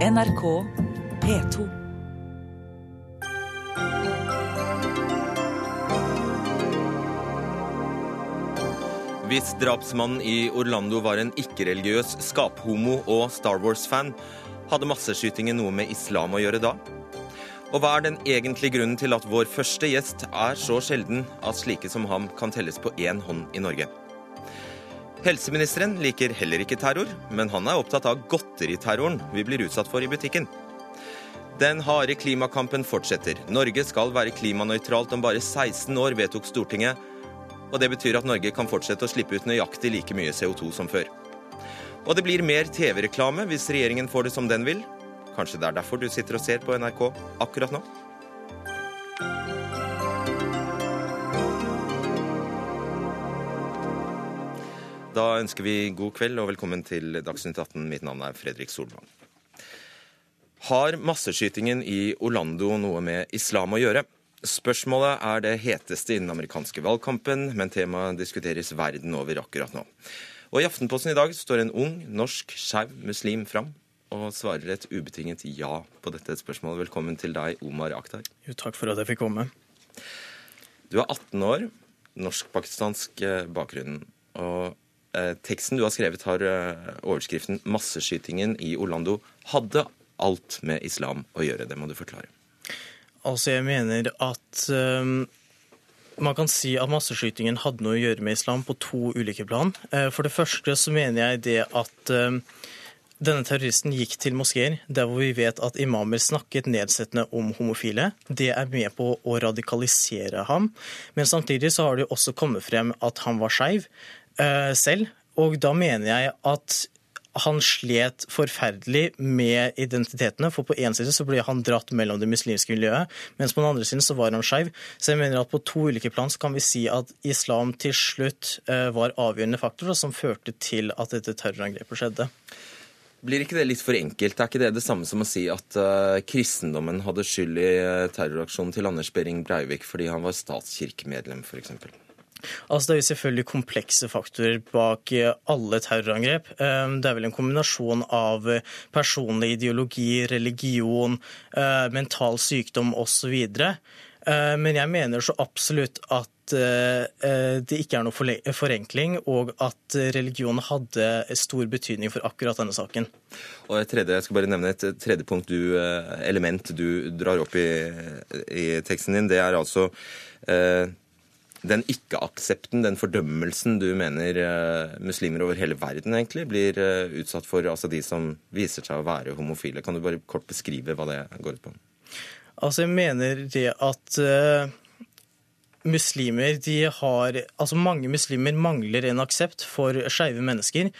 NRK P2. Hvis drapsmannen i Orlando var en ikke-religiøs skaphomo og Star Wars-fan, hadde masseskytingen noe med islam å gjøre da? Og hva er den egentlige grunnen til at vår første gjest er så sjelden at slike som ham kan telles på én hånd i Norge? Helseministeren liker heller ikke terror, men han er opptatt av godteriterroren vi blir utsatt for i butikken. Den harde klimakampen fortsetter. Norge skal være klimanøytralt om bare 16 år, vedtok Stortinget. Og det betyr at Norge kan fortsette å slippe ut nøyaktig like mye CO2 som før. Og det blir mer TV-reklame hvis regjeringen får det som den vil. Kanskje det er derfor du sitter og ser på NRK akkurat nå? Da ønsker vi god kveld og velkommen til Dagsnytt 18. Mitt navn er Fredrik Solvang. Har masseskytingen i Orlando noe med islam å gjøre? Spørsmålet er det heteste innen amerikanske valgkampen, men temaet diskuteres verden over akkurat nå. Og I Aftenposten i dag står en ung, norsk, skeiv muslim fram og svarer et ubetinget ja på dette spørsmålet. Velkommen til deg, Omar Akhtar. Jo, takk for at jeg fikk komme. Du er 18 år, norsk-pakistansk eh, bakgrunn. og Teksten du har skrevet, har eh, overskriften 'Masseskytingen i Orlando hadde alt med islam å gjøre'. Det må du forklare. Altså, jeg mener at um, man kan si at masseskytingen hadde noe å gjøre med islam på to ulike plan. For det første så mener jeg det at denne terroristen gikk til moskeer der hvor vi vet at imamer snakket nedsettende om homofile. Det er med på å radikalisere ham. Men samtidig så har det også kommet frem at han var skeiv selv. Og da mener jeg at han slet forferdelig med identitetene. For på én side så ble han dratt mellom det muslimske miljøet, mens på den andre siden så var han skeiv. Så jeg mener at på to ulike plan så kan vi si at islam til slutt var avgjørende faktor som førte til at dette terrorangrepet skjedde. Blir ikke det litt for enkelt? Er ikke det det samme som å si at uh, kristendommen hadde skyld i terroraksjonen til Anders Behring Breivik fordi han var statskirkemedlem, f.eks.? Altså, det er jo selvfølgelig komplekse faktorer bak alle terrorangrep. Det er vel en kombinasjon av personlig ideologi, religion, mental sykdom osv. Men jeg mener så absolutt at det ikke er noe forenkling, og at religion hadde stor betydning for akkurat denne saken. Og et tredje, Jeg skal bare nevne et tredje punkt du, element du drar opp i, i teksten din. Det er altså eh, den ikke-aksepten, den fordømmelsen du mener uh, muslimer over hele verden egentlig blir uh, utsatt for, altså de som viser seg å være homofile. Kan du bare kort beskrive hva det går ut på? Altså, jeg mener det at uh, muslimer de har Altså mange muslimer mangler en aksept for skeive mennesker.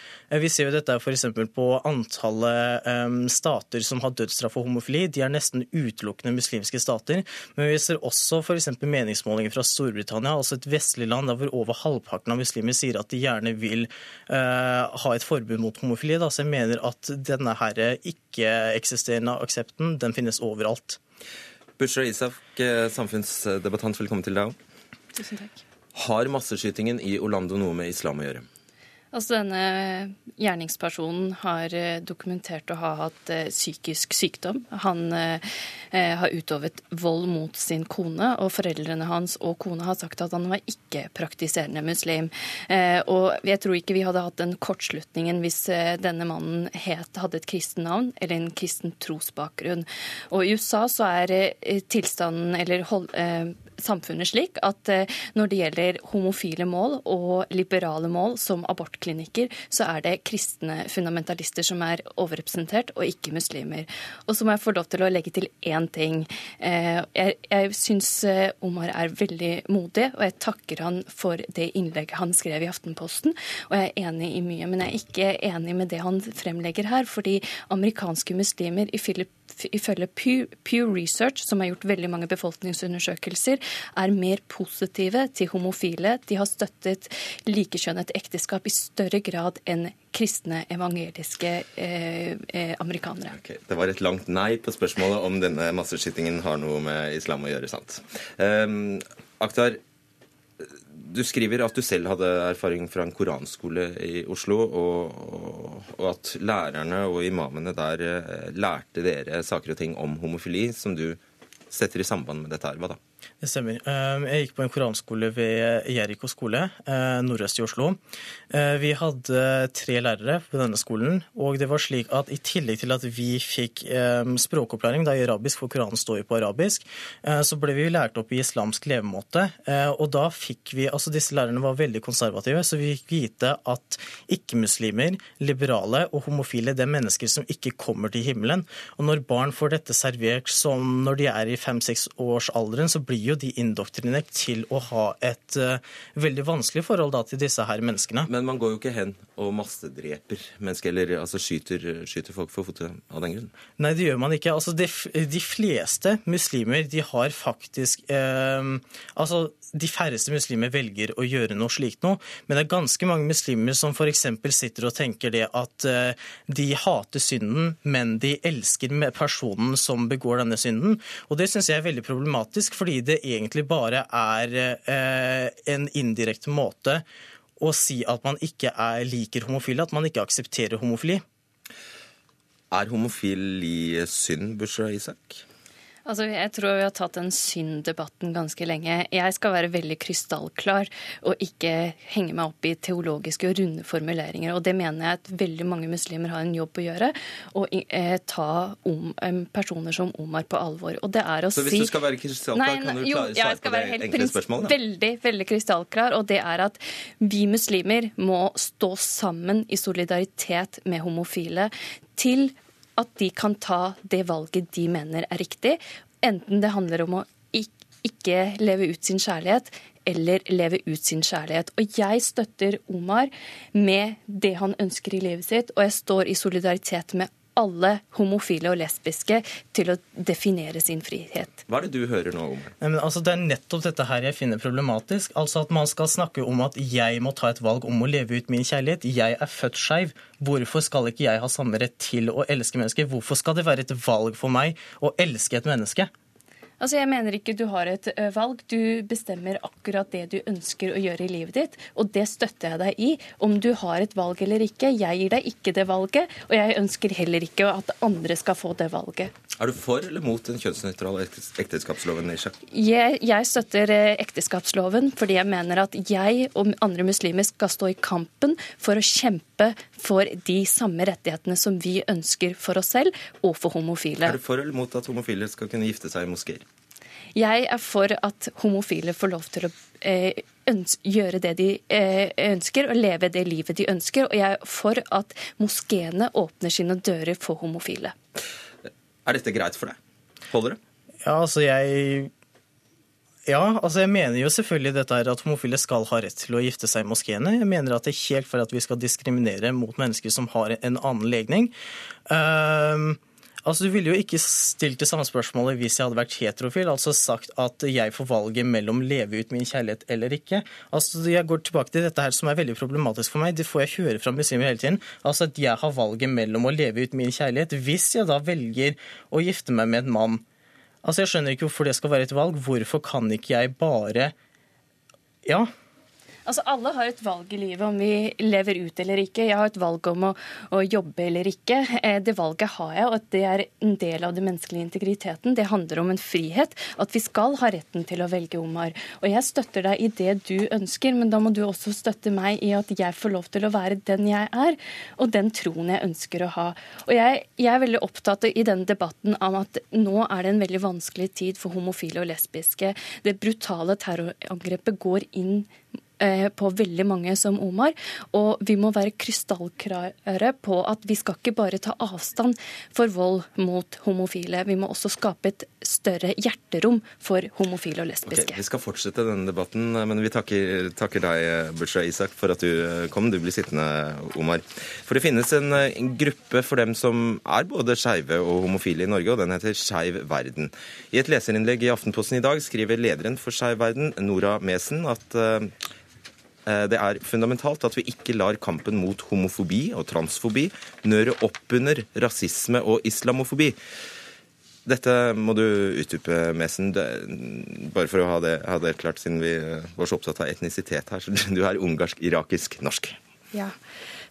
Vi ser jo dette f.eks. på antallet um, stater som har dødsstraff for homofili. De er nesten utelukkende muslimske stater. Men vi ser også f.eks. meningsmålinger fra Storbritannia, altså et vestlig land der hvor over halvparten av muslimer sier at de gjerne vil uh, ha et forbud mot homofili. Da. Så jeg mener at denne her ikke-eksisterende aksepten den finnes overalt. Bushra Isak, samfunnsdebattant, velkommen til deg òg. Tusen takk. Har masseskytingen i Orlando noe med islam å gjøre? Altså Denne gjerningspersonen har dokumentert å ha hatt psykisk sykdom. Han eh, har utøvet vold mot sin kone, og foreldrene hans og kone har sagt at han var ikke-praktiserende muslim. Eh, og jeg tror ikke vi hadde hatt den kortslutningen hvis eh, denne mannen het, hadde et kristen navn eller en kristen trosbakgrunn. Og i USA så er tilstanden, eller hold, samfunnet slik at når det gjelder homofile mål og liberale mål som abortklinikker, så er det kristne fundamentalister som er overrepresentert, og ikke muslimer. Og så må jeg få lov til å legge til én ting. Jeg, jeg syns Omar er veldig modig, og jeg takker han for det innlegget han skrev i Aftenposten. Og jeg er enig i mye, men jeg er ikke enig med det han fremlegger her. fordi amerikanske muslimer i Philip ifølge Pew Research, som har gjort veldig mange befolkningsundersøkelser, er mer positive til homofile. De har støttet likekjønnet ekteskap i større grad enn kristne evangeliske eh, eh, amerikanere. Okay. Det var et langt nei på spørsmålet om denne masseskytingen har noe med islam å gjøre, sant. Um, Akhtar, du skriver at du selv hadde erfaring fra en koranskole i Oslo, og, og at lærerne og imamene der eh, lærte dere saker og ting om homofili som du setter i samband med dette her. Hva da? Det stemmer. Ehm, jeg gikk på en koranskole ved Jeriko skole, eh, nordøst i Oslo. Eh, vi hadde tre lærere på denne skolen, og det var slik at i tillegg til at vi fikk ehm, språkopplæring da i arabisk, for Koranen står jo på arabisk, eh, så ble vi lært opp i islamsk levemåte. Og da fikk vi Altså disse lærerne var veldig konservative, så vi fikk vite at ikke-muslimer, liberale og homofile, det er mennesker som ikke kommer til himmelen. Og når barn får dette servert som når de er i fem-seks års alderen, så blir jo de indoktrinert til å ha et uh, veldig vanskelig forhold da, til disse her menneskene. Men man går jo ikke hen og massedreper mennesker, eller altså skyter, skyter folk for fotet av den grunn? Nei, det gjør man ikke. Altså, de, de fleste muslimer de har faktisk uh, Altså, de færreste muslimer velger å gjøre noe slikt noe, men det er ganske mange muslimer som f.eks. sitter og tenker det at uh, de hater synden, men de elsker personen som begår denne synden. Og det syns jeg er veldig problematisk, fordi det egentlig bare er eh, en indirekte måte å si at man ikke er, liker homofile, at man ikke aksepterer homofili. Er homofili synd, Bushra Isak? Altså, jeg tror vi har tatt den synddebatten ganske lenge. Jeg skal være veldig krystallklar og ikke henge meg opp i teologiske og runde formuleringer. Og det mener jeg at veldig mange muslimer har en jobb å gjøre. Å eh, ta om, um, personer som Omar på alvor. Og det er å si Så hvis du skal være krystallklar, kan du jo, svare på det enkle spørsmålet? Veldig, veldig krystallklar. Og det er at vi muslimer må stå sammen i solidaritet med homofile til at de kan ta det valget de mener er riktig. Enten det handler om å ikke leve ut sin kjærlighet, eller leve ut sin kjærlighet. Og jeg støtter Omar med det han ønsker i livet sitt, og jeg står i solidaritet med alle homofile og lesbiske til å definere sin frihet. Hva er det du hører nå om? Nei, altså, det er nettopp dette her jeg finner problematisk. Altså At man skal snakke om at jeg må ta et valg om å leve ut min kjærlighet. Jeg er født skeiv. Hvorfor skal ikke jeg ha samme rett til å elske mennesker? Hvorfor skal det være et valg for meg å elske et menneske? Altså, Jeg mener ikke du har et valg. Du bestemmer akkurat det du ønsker å gjøre i livet ditt, og det støtter jeg deg i. Om du har et valg eller ikke. Jeg gir deg ikke det valget, og jeg ønsker heller ikke at andre skal få det valget. Er du for eller mot den kjønnsnøytrale ekteskapsloven? Nisha? Jeg, jeg støtter ekteskapsloven fordi jeg mener at jeg og andre muslimer skal stå i kampen for å kjempe for de samme rettighetene som vi ønsker for oss selv og for homofile. Er du for eller mot at homofile skal kunne gifte seg i moskeer? Jeg er for at homofile får lov til å eh, gjøre det de eh, ønsker, og leve det livet de ønsker. Og jeg er for at moskeene åpner sine dører for homofile. Er dette greit for deg? Holder det? Ja, altså jeg ja, altså jeg mener jo selvfølgelig dette her at homofile skal ha rett til å gifte seg i moskeene. Jeg mener at det er helt for at vi skal diskriminere mot mennesker som har en annen legning. Uh, Altså, Du ville jo ikke stilt det samme spørsmålet hvis jeg hadde vært heterofil, altså sagt at jeg får valget mellom leve ut min kjærlighet eller ikke. Altså, Jeg går tilbake til dette her som er veldig problematisk for meg. Det får jeg høre fra muslimer hele tiden. Altså At jeg har valget mellom å leve ut min kjærlighet hvis jeg da velger å gifte meg med en mann. Altså Jeg skjønner ikke hvorfor det skal være et valg. Hvorfor kan ikke jeg bare Ja, Altså, Alle har et valg i livet om vi lever ut eller ikke. Jeg har et valg om å, å, jobbe eller ikke. Eh, det valget har jeg, og at det er en del av den menneskelige integriteten. Det handler om en frihet, at vi skal ha retten til å velge Omar. Og jeg støtter deg i det du ønsker, men da må du også støtte meg i at jeg får lov til å være den jeg er, og den troen jeg ønsker å ha. Og jeg, jeg er veldig opptatt i denne debatten av at nå er det en veldig vanskelig tid for homofile og lesbiske. Det brutale terrorangrepet går inn på veldig mange som Omar. Og vi må være krystallklare på at vi skal ikke bare ta avstand for vold mot homofile. Vi må også skape et større hjerterom for homofile og lesbiske. Okay, vi skal fortsette denne debatten, men vi takker, takker deg, Bushra Isak, for at du eh, kom. Du blir sittende, Omar. For det finnes en, en gruppe for dem som er både skeive og homofile i Norge, og den heter Skeiv verden. I et leserinnlegg i Aftenposten i dag skriver lederen for Skeiv verden, Nora Mesen, at Eh, det er fundamentalt at vi ikke lar kampen mot homofobi og transfobi nøre opp under rasisme og islamofobi. Dette må du utdype, Mesen. Bare for å ha det, ha det, klart, siden vi var så opptatt av etnisitet her. Så du er ungarsk, irakisk, norsk. Ja.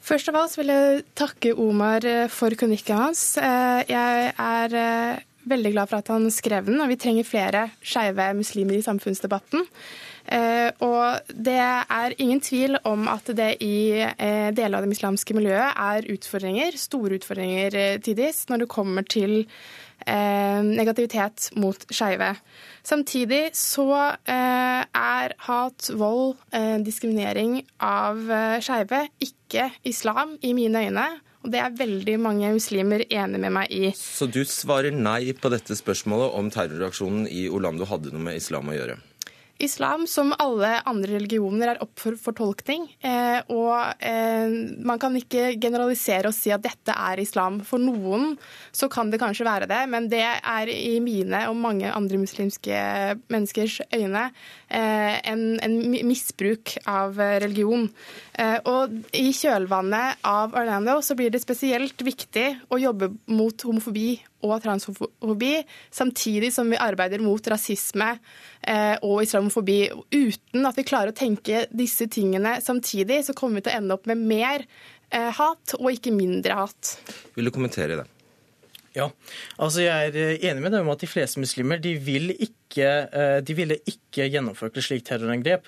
Først av alt vil jeg takke Omar eh, for kronikken hans. Eh, jeg er eh, veldig glad for at han skrev den, og vi trenger flere skeive muslimer i samfunnsdebatten. Og det er ingen tvil om at det i deler av det islamske miljøet er utfordringer, store utfordringer tidvis, når det kommer til Eh, negativitet mot skeive. Samtidig så eh, er hat, vold, eh, diskriminering av skeive ikke islam i mine øyne. Og det er veldig mange muslimer enig med meg i. Så du svarer nei på dette spørsmålet om terroraksjonen i Orlando hadde noe med islam å gjøre? Islam, som alle andre religioner, er opp for fortolkning. Eh, og eh, man kan ikke generalisere og si at dette er islam. For noen så kan det kanskje være det, men det er i mine og mange andre muslimske menneskers øyne eh, en, en, misbruk av religion. Og i kjølvannet av Orlando så blir det spesielt viktig å jobbe mot homofobi og transfobi, samtidig som vi arbeider mot rasisme eh, og islamofobi. Uten at vi klarer å tenke disse tingene samtidig, så kommer vi til å ende opp med mer eh, hat og ikke mindre hat. Vil du kommentere det? Ja, altså Jeg er eh, enig med deg om at de fleste muslimer de, vil ikke, de ville ikke gjennomført et slikt terrorangrep.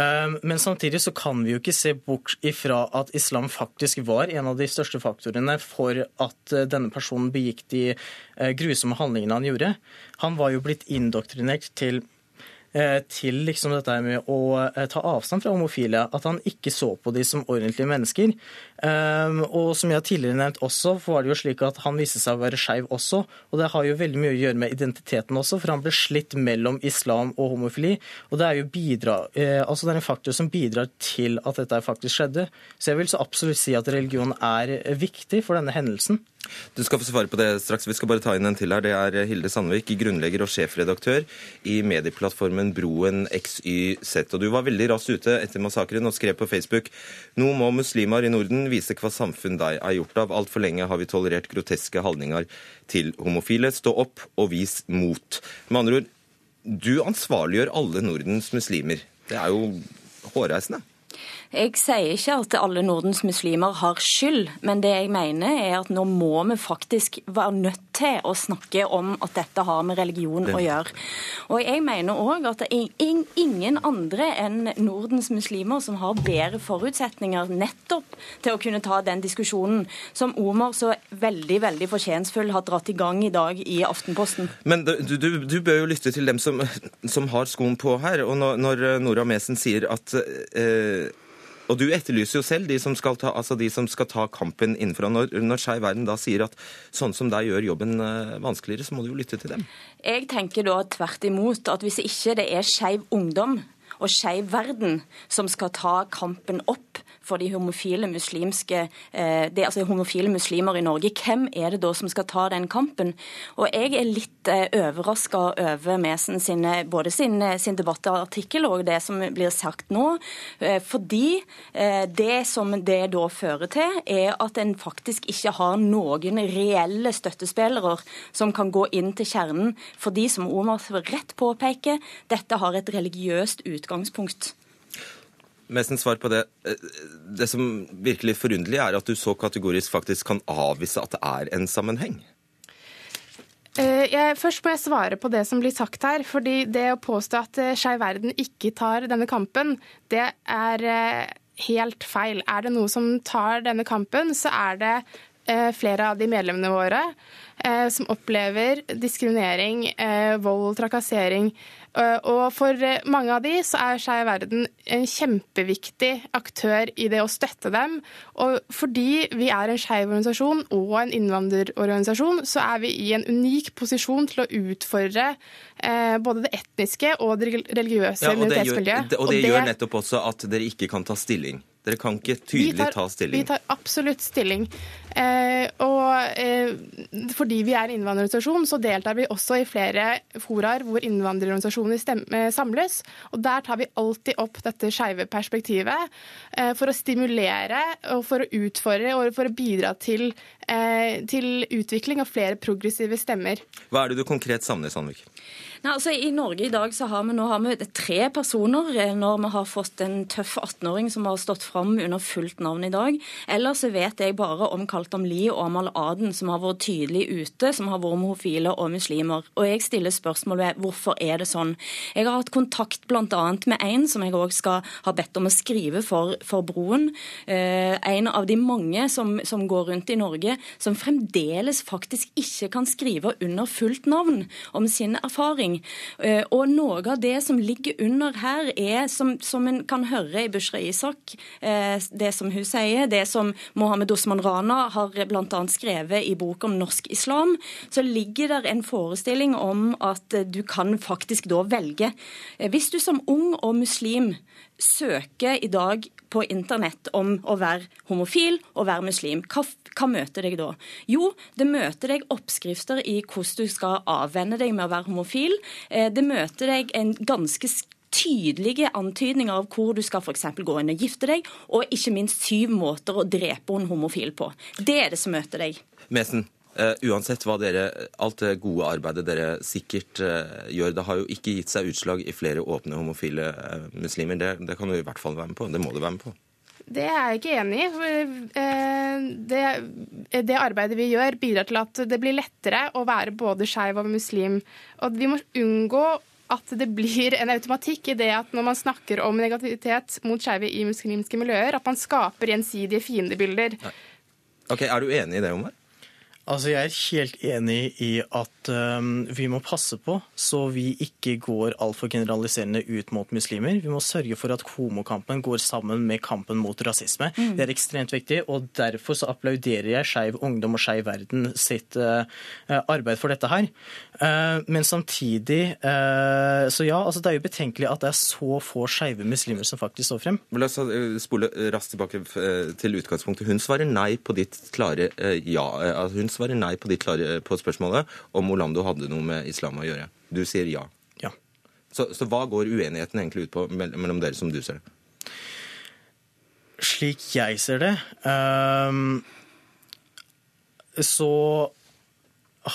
Ehm, men samtidig så kan vi jo ikke se bort ifra at islam faktisk var en av de største faktorene for at eh, denne personen begikk de eh, grusomme handlingene han gjorde. Han var jo blitt indoktrinert til til liksom dette med å eh, ta avstand fra homofile. At han ikke så på de som ordentlige mennesker. Ehm, og som jeg tidligere nevnt også, var det jo slik at han viste seg å være skeiv også. Og det har jo veldig mye å gjøre med identiteten også, for han ble slitt mellom islam og homofili. Og det er jo bidra, eh, altså det er en faktor som bidrar til at dette faktisk skjedde. Så jeg vil så absolutt si at religion er viktig for denne hendelsen. Du skal få svare på det straks. Vi skal bare ta inn en til her. Det er Hilde Sandvik, grunnlegger og sjefredaktør i medieplattformen Broen XYZ. Og du var veldig raskt ute etter massakren og skrev på Facebook nå må muslimer i Norden vise hva samfunn de er gjort av. Altfor lenge har vi tolerert groteske holdninger til homofile. Stå opp og vis mot. Med andre ord, du ansvarliggjør alle Nordens muslimer. Det er jo hårreisende. Jeg sier ikke at alle Nordens muslimer har skyld, men det jeg mener er at nå må vi faktisk være nødt til å snakke om at dette har med religion å gjøre. Og jeg mener òg at det er ingen andre enn Nordens muslimer som har bedre forutsetninger nettopp til å kunne ta den diskusjonen som Omar så veldig veldig fortjenstfull har dratt i gang i dag i Aftenposten. Men du, du, du bør jo lytte til dem som, som har skoen på her. Og når, når Nora Mesen sier at eh, og du etterlyser jo selv de som skal ta, altså de som skal ta kampen innenfra. Når, når Skeiv Verden da sier at sånn som deg gjør jobben eh, vanskeligere, så må du jo lytte til dem. Jeg tenker da tvert imot at hvis ikke det er Skeiv Ungdom og Skeiv Verden som skal ta kampen opp for de homofile, muslimske, eh, det, altså homofile muslimer i Norge. Hvem er det da som skal ta den kampen? Og Jeg er litt eh, overraska over Mesen sin, både sin, eh, sin debattartikkel og det som blir sagt nå. Fordi det som det da fører til, er at en faktisk ikke har noen reelle støttespillere som kan gå inn til kjernen. Fordi, som Omar rett påpeker, dette har et religiøst utgangspunkt. Mestens svar på det. Det som virkelig forunderlig er at du så kategorisk faktisk kan avvise at det er en sammenheng. Eh, jeg, først må jeg svare på det som blir sagt her. fordi Det å påstå at eh, Skeiv Verden ikke tar denne kampen, det er eh, helt feil. Er det noe som tar denne kampen, så er det flere av de medlemmene våre som opplever diskriminering, vold, trakassering Eh, og for eh, mange av de så er Skeiv Verden en kjempeviktig aktør i det å støtte dem. Og fordi vi er en skeiv organisasjon og en innvandrerorganisasjon, så er vi i en unik posisjon til å utfordre eh, både det etniske og det religiøse ja, minoritetsmiljøet. Og det, og det gjør nettopp også at dere ikke kan ta stilling. Dere kan ikke tydelig tar, ta stilling. Vi tar absolutt stilling. Eh, og eh, fordi vi er en innvandrerorganisasjon, så deltar vi også i flere foraer hvor innvandrerorganisasjoner eh, samles. Og der tar vi alltid opp dette skeive perspektivet for å stimulere og for å utfordre og for å bidra til, til utvikling av flere progressive stemmer. Hva er det du konkret savner, Sandvik? Nei, altså I Norge i dag så har vi, nå har vi tre personer eh, når vi har fått en tøff 18-åring som har stått fram under fullt navn i dag. Ellers så vet jeg bare om Kaltam Li og Amal Aden, som har vært tydelig ute, som har vært homofile og muslimer. Og jeg stiller spørsmål ved hvorfor er det sånn. Jeg har hatt kontakt bl.a. med en som jeg òg skal ha bedt om å skrive for, for Broen. Eh, en av de mange som, som går rundt i Norge som fremdeles faktisk ikke kan skrive under fullt navn om sin erfaring ting. Eh, og noe av det som ligger under her, er, som, som en kan høre i Bushra Isak, eh, det som hun sier, det som Mohammed Osman Rana har bl.a. skrevet i bok om norsk islam, så ligger der en forestilling om at du kan faktisk da velge. Eh, hvis du som ung og muslim søker i dag på internett om å være homofil og være muslim, hva, hva møter deg da? Jo, det møter deg oppskrifter i hvordan du skal avvenne deg med å være homofil. Eh, det møter deg en ganske tydelige antydninger av hvor du skal f.eks. gå inn og gifte deg, og ikke minst syv måter å drepe en homofil på. Det er det som møter deg. Mesen, Uh, uansett hva dere, alt det gode arbeidet dere sikkert uh, gjør, det har jo ikke gitt seg utslag i flere åpne homofile uh, muslimer. Det, det, kan du i hvert fall være med på. Det må du være med på. Det er jeg ikke enig i. Det, det, arbeidet vi gjør, bidrar til at det blir lettere å være både skeiv og muslim. Og vi må unngå at det blir en automatikk i det at når man snakker om negativitet mot skeive i muslimske miljøer, at man skaper gjensidige fiendebilder. Ok, Er du enig i det, Omar? Altså, Jeg er helt enig i at um, vi må passe på så vi ikke går altfor generaliserende ut mot muslimer. Vi må sørge for at homokampen går sammen med kampen mot rasisme. Mm. Det er ekstremt viktig, og derfor så applauderer jeg Skeiv Ungdom og Skeiv Verden sitt uh, arbeid for dette her. Uh, men samtidig uh, Så ja, altså det er jo betenkelig at det er så få skeive muslimer som faktisk står frem. La oss spole raskt tilbake til utgangspunktet. Hun svarer nei på ditt klare ja. Altså, hun svarer nei på, klare, på spørsmålet om Orlando hadde noe med islam å gjøre. Du sier ja. Ja. Så, så hva går uenigheten egentlig ut på mellom dere, som du ser det? Slik jeg ser det, um, så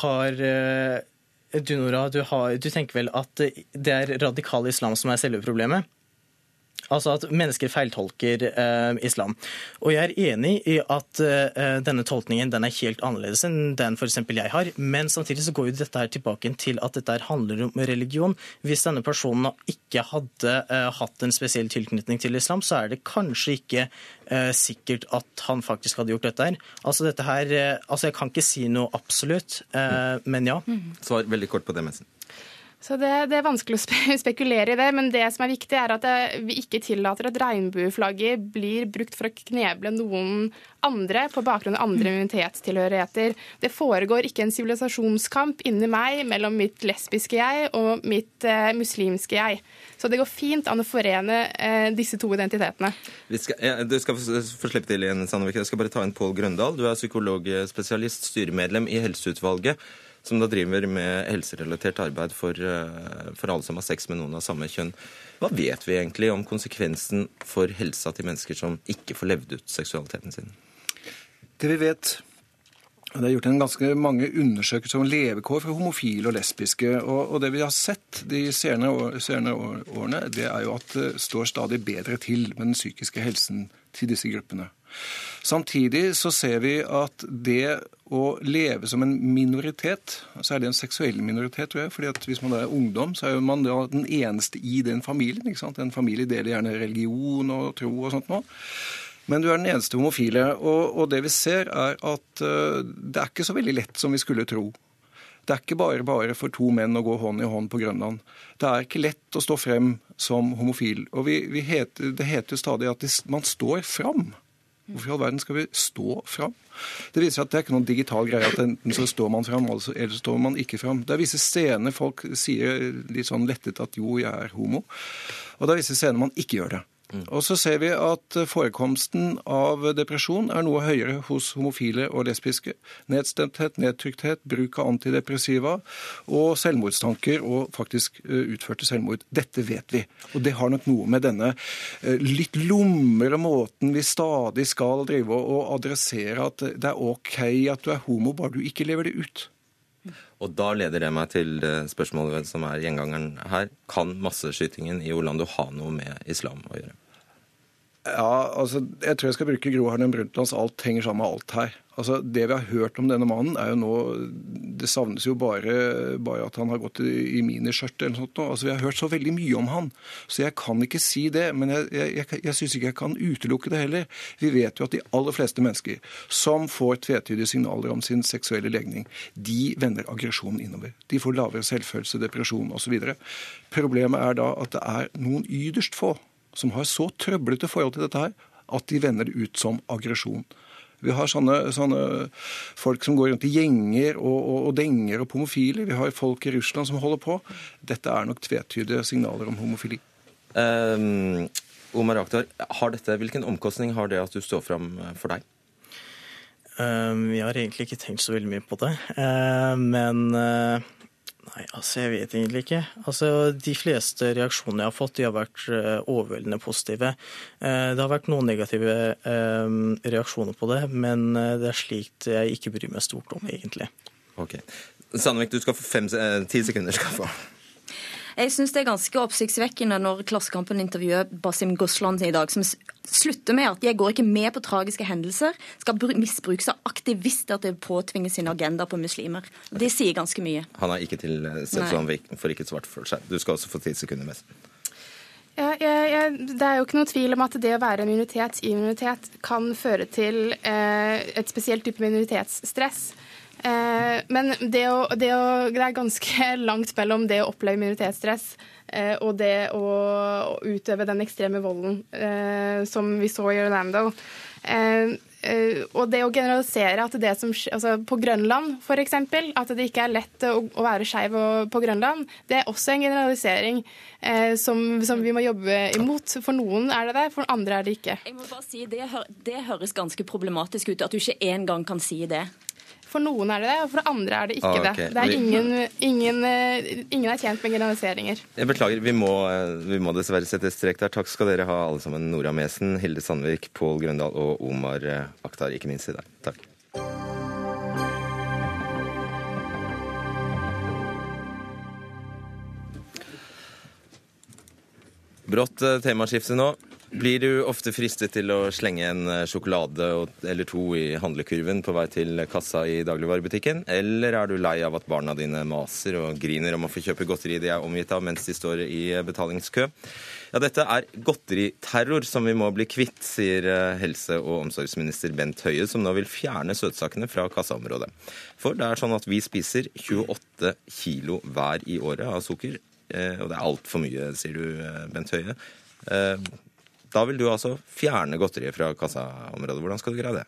har uh, du, Nora, du, har, du tenker vel at det er radikal islam som er selve problemet? Altså at mennesker feiltolker eh, islam. Og jeg er enig i at eh, denne tolkningen den er helt annerledes enn den f.eks. jeg har. Men samtidig så går jo dette her tilbake til at dette handler om religion. Hvis denne personen ikke hadde eh, hatt en spesiell tilknytning til islam, så er det kanskje ikke eh, sikkert at han faktisk hadde gjort dette her. Altså dette her, eh, altså Jeg kan ikke si noe absolutt, eh, men ja. Svar veldig kort på det, Messen. Så det, det, er vanskelig å spekulere i det, men det som er viktig, er at vi ikke tillater at regnbueflagget blir brukt for å kneble noen andre på bakgrunn av andre immunitetstilhørigheter. Det foregår ikke en sivilisasjonskamp inni meg mellom mitt lesbiske jeg og mitt eh, muslimske jeg. Så det går fint an å forene eh, disse to identitetene. Skal, ja, du skal få slippe til igjen, Sandvik. Jeg skal bare ta inn Pål Grøndal. Du er psykologspesialist, styremedlem i Helseutvalget som da driver med helserelatert arbeid for, eh, for, alle som har sex med noen av samme kjønn. Hva vet vi egentlig om konsekvensen for helsa til mennesker som ikke får levd ut seksualiteten sin? Det vi vet det er gjort en ganske mange undersøkelser om levekår for homofile og lesbiske. Og, og det vi har sett de senere, år, senere, årene, det er jo at det står stadig bedre til med den psykiske helsen til disse gruppene. Samtidig så ser vi at det å leve som en minoritet, så er det en seksuell minoritet, tror jeg. fordi at Hvis man er ungdom, så er man da den eneste i den familien. ikke sant? En familie deler gjerne religion og tro og sånt noe. Men du er den eneste homofile. Og, og det vi ser, er at uh, det er ikke så veldig lett som vi skulle tro. Det er ikke bare bare for to menn å gå hånd i hånd på Grønland. Det er ikke lett å stå frem som homofil. Og vi, vi heter, det heter jo stadig at man står fram. Hvorfor i all verden skal vi stå fram? Det viser at det er ikke noen digital greie at enten så står man fram, eller så står man ikke fram. Det er visse scener folk sier litt sånn lettet at jo, jeg er homo. Og det er visse scener man ikke gjør det. Og så ser vi at forekomsten av depresjon er noe høyere hos homofile og lesbiske. Nedstemthet, nedtrykthet, bruk av antidepressiva og selvmordstanker og faktisk eh, utførte selvmord. Dette vet vi. Og det har nok noe med denne eh, litt lumre måten vi stadig skal drive og adressere at det er OK at du er homo, bare du ikke lever det ut. Og da leder det meg til spørsmålet som er gjengangeren her. Kan masseskytingen i Orlando ha noe med islam å gjøre? Ja, altså, Jeg tror jeg skal bruke Gro Harlem Brundtlands 'alt henger sammen med alt' her. Altså, Det vi har hørt om denne mannen, er jo nå Det savnes jo bare, bare at han har gått i, i miniskjørt eller noe sånt. Altså, Vi har hørt så veldig mye om han, så jeg kan ikke si det. Men jeg, jeg, jeg, syns ikke jeg kan utelukke det heller. Vi vet jo at de aller fleste mennesker som får tvetydige signaler om sin seksuelle legning, de vender aggresjonen innover. De får lavere selvfølelse, depresjon osv. Problemet er da at det er noen yderst få som har så trøblete forhold til dette her at de vender det ut som aggresjon. Vi har sånne, sånne, folk som går rundt i gjenger og, og, og denger og homofile. Vi har folk i Russland som holder på. Dette er nok tvetydige signaler om homofili. Um, Omar Akhtar, dette, hvilken omkostning har det at du står fram for deg? Um, jeg har egentlig ikke tenkt så veldig mye på det. Uh, men uh Nei, altså jeg vet egentlig ikke. Altså De fleste reaksjonene jeg har fått, de har vært uh, overveldende positive. Uh, det har vært noen negative uh, reaksjoner på det, men det er slikt jeg ikke bryr meg stort om, egentlig. Ok. Sandvik, du skal få fem, ti sekunder. skal få. Jeg syns det er ganske oppsiktsvekkende når Klassekampen intervjuer Basim Gosland i dag, som slutter med at 'jeg går ikke med på tragiske hendelser', skal misbrukes av aktivister til å påtvinge sin agenda på muslimer. Det sier ganske mye. Han er ikke til stede, så han får ikke svart for seg. Du skal også få ti sekunder mest. Ja, jeg, jeg, det er jo ikke noe tvil om at det å være en minoritet i minoritet kan føre til eh, et spesielt type minoritetsstress. Eh, men det, å, det, å, det, er ganske langt mellom det å oppleve minoritetsstress eh, og det å, utøve den ekstreme volden eh, som vi så i Orlando. Og det å generalisere at det som altså På Grønland, f.eks., at det ikke er lett å, være skeiv på Grønland, det er også en generalisering som, som, vi må jobbe imot. For noen er det det, for andre er det ikke. Jeg må bare si, Det, det høres ganske problematisk ut, at du ikke engang kan si det. For noen er det det, og for andre er det ikke ah, okay. det. det er ingen, ingen, eh, ingen, er tjent med generaliseringer. Jeg beklager, vi må, eh, vi må, dessverre sette strek der. Takk skal dere ha alle sammen. Nora Mesen, Hilde Sandvik, Pål Grøndal og Omar eh, Akhtar, ikke minst i dag. Takk. Brått temaskifte nå. Blir du ofte fristet til å slenge en eh, sjokolade eller to i handlekurven på vei til kassa i dagligvarebutikken? Eller er du lei av at barna dine maser og griner om å få kjøpe godteri de er omgitt av mens de står i eh, betalingskø? Ja, dette er godteriterror som vi må bli kvitt, sier eh, helse- og omsorgsminister Bent Høie, som nå vil fjerne søtsakene fra kassaområdet. For det er sånn at vi spiser 28 kilo hver i året av sukker. Og det er altfor mye, sier du, Bent Høie. Da vil du altså fjerne godteriet fra kassaområdet. Hvordan skal du greie det?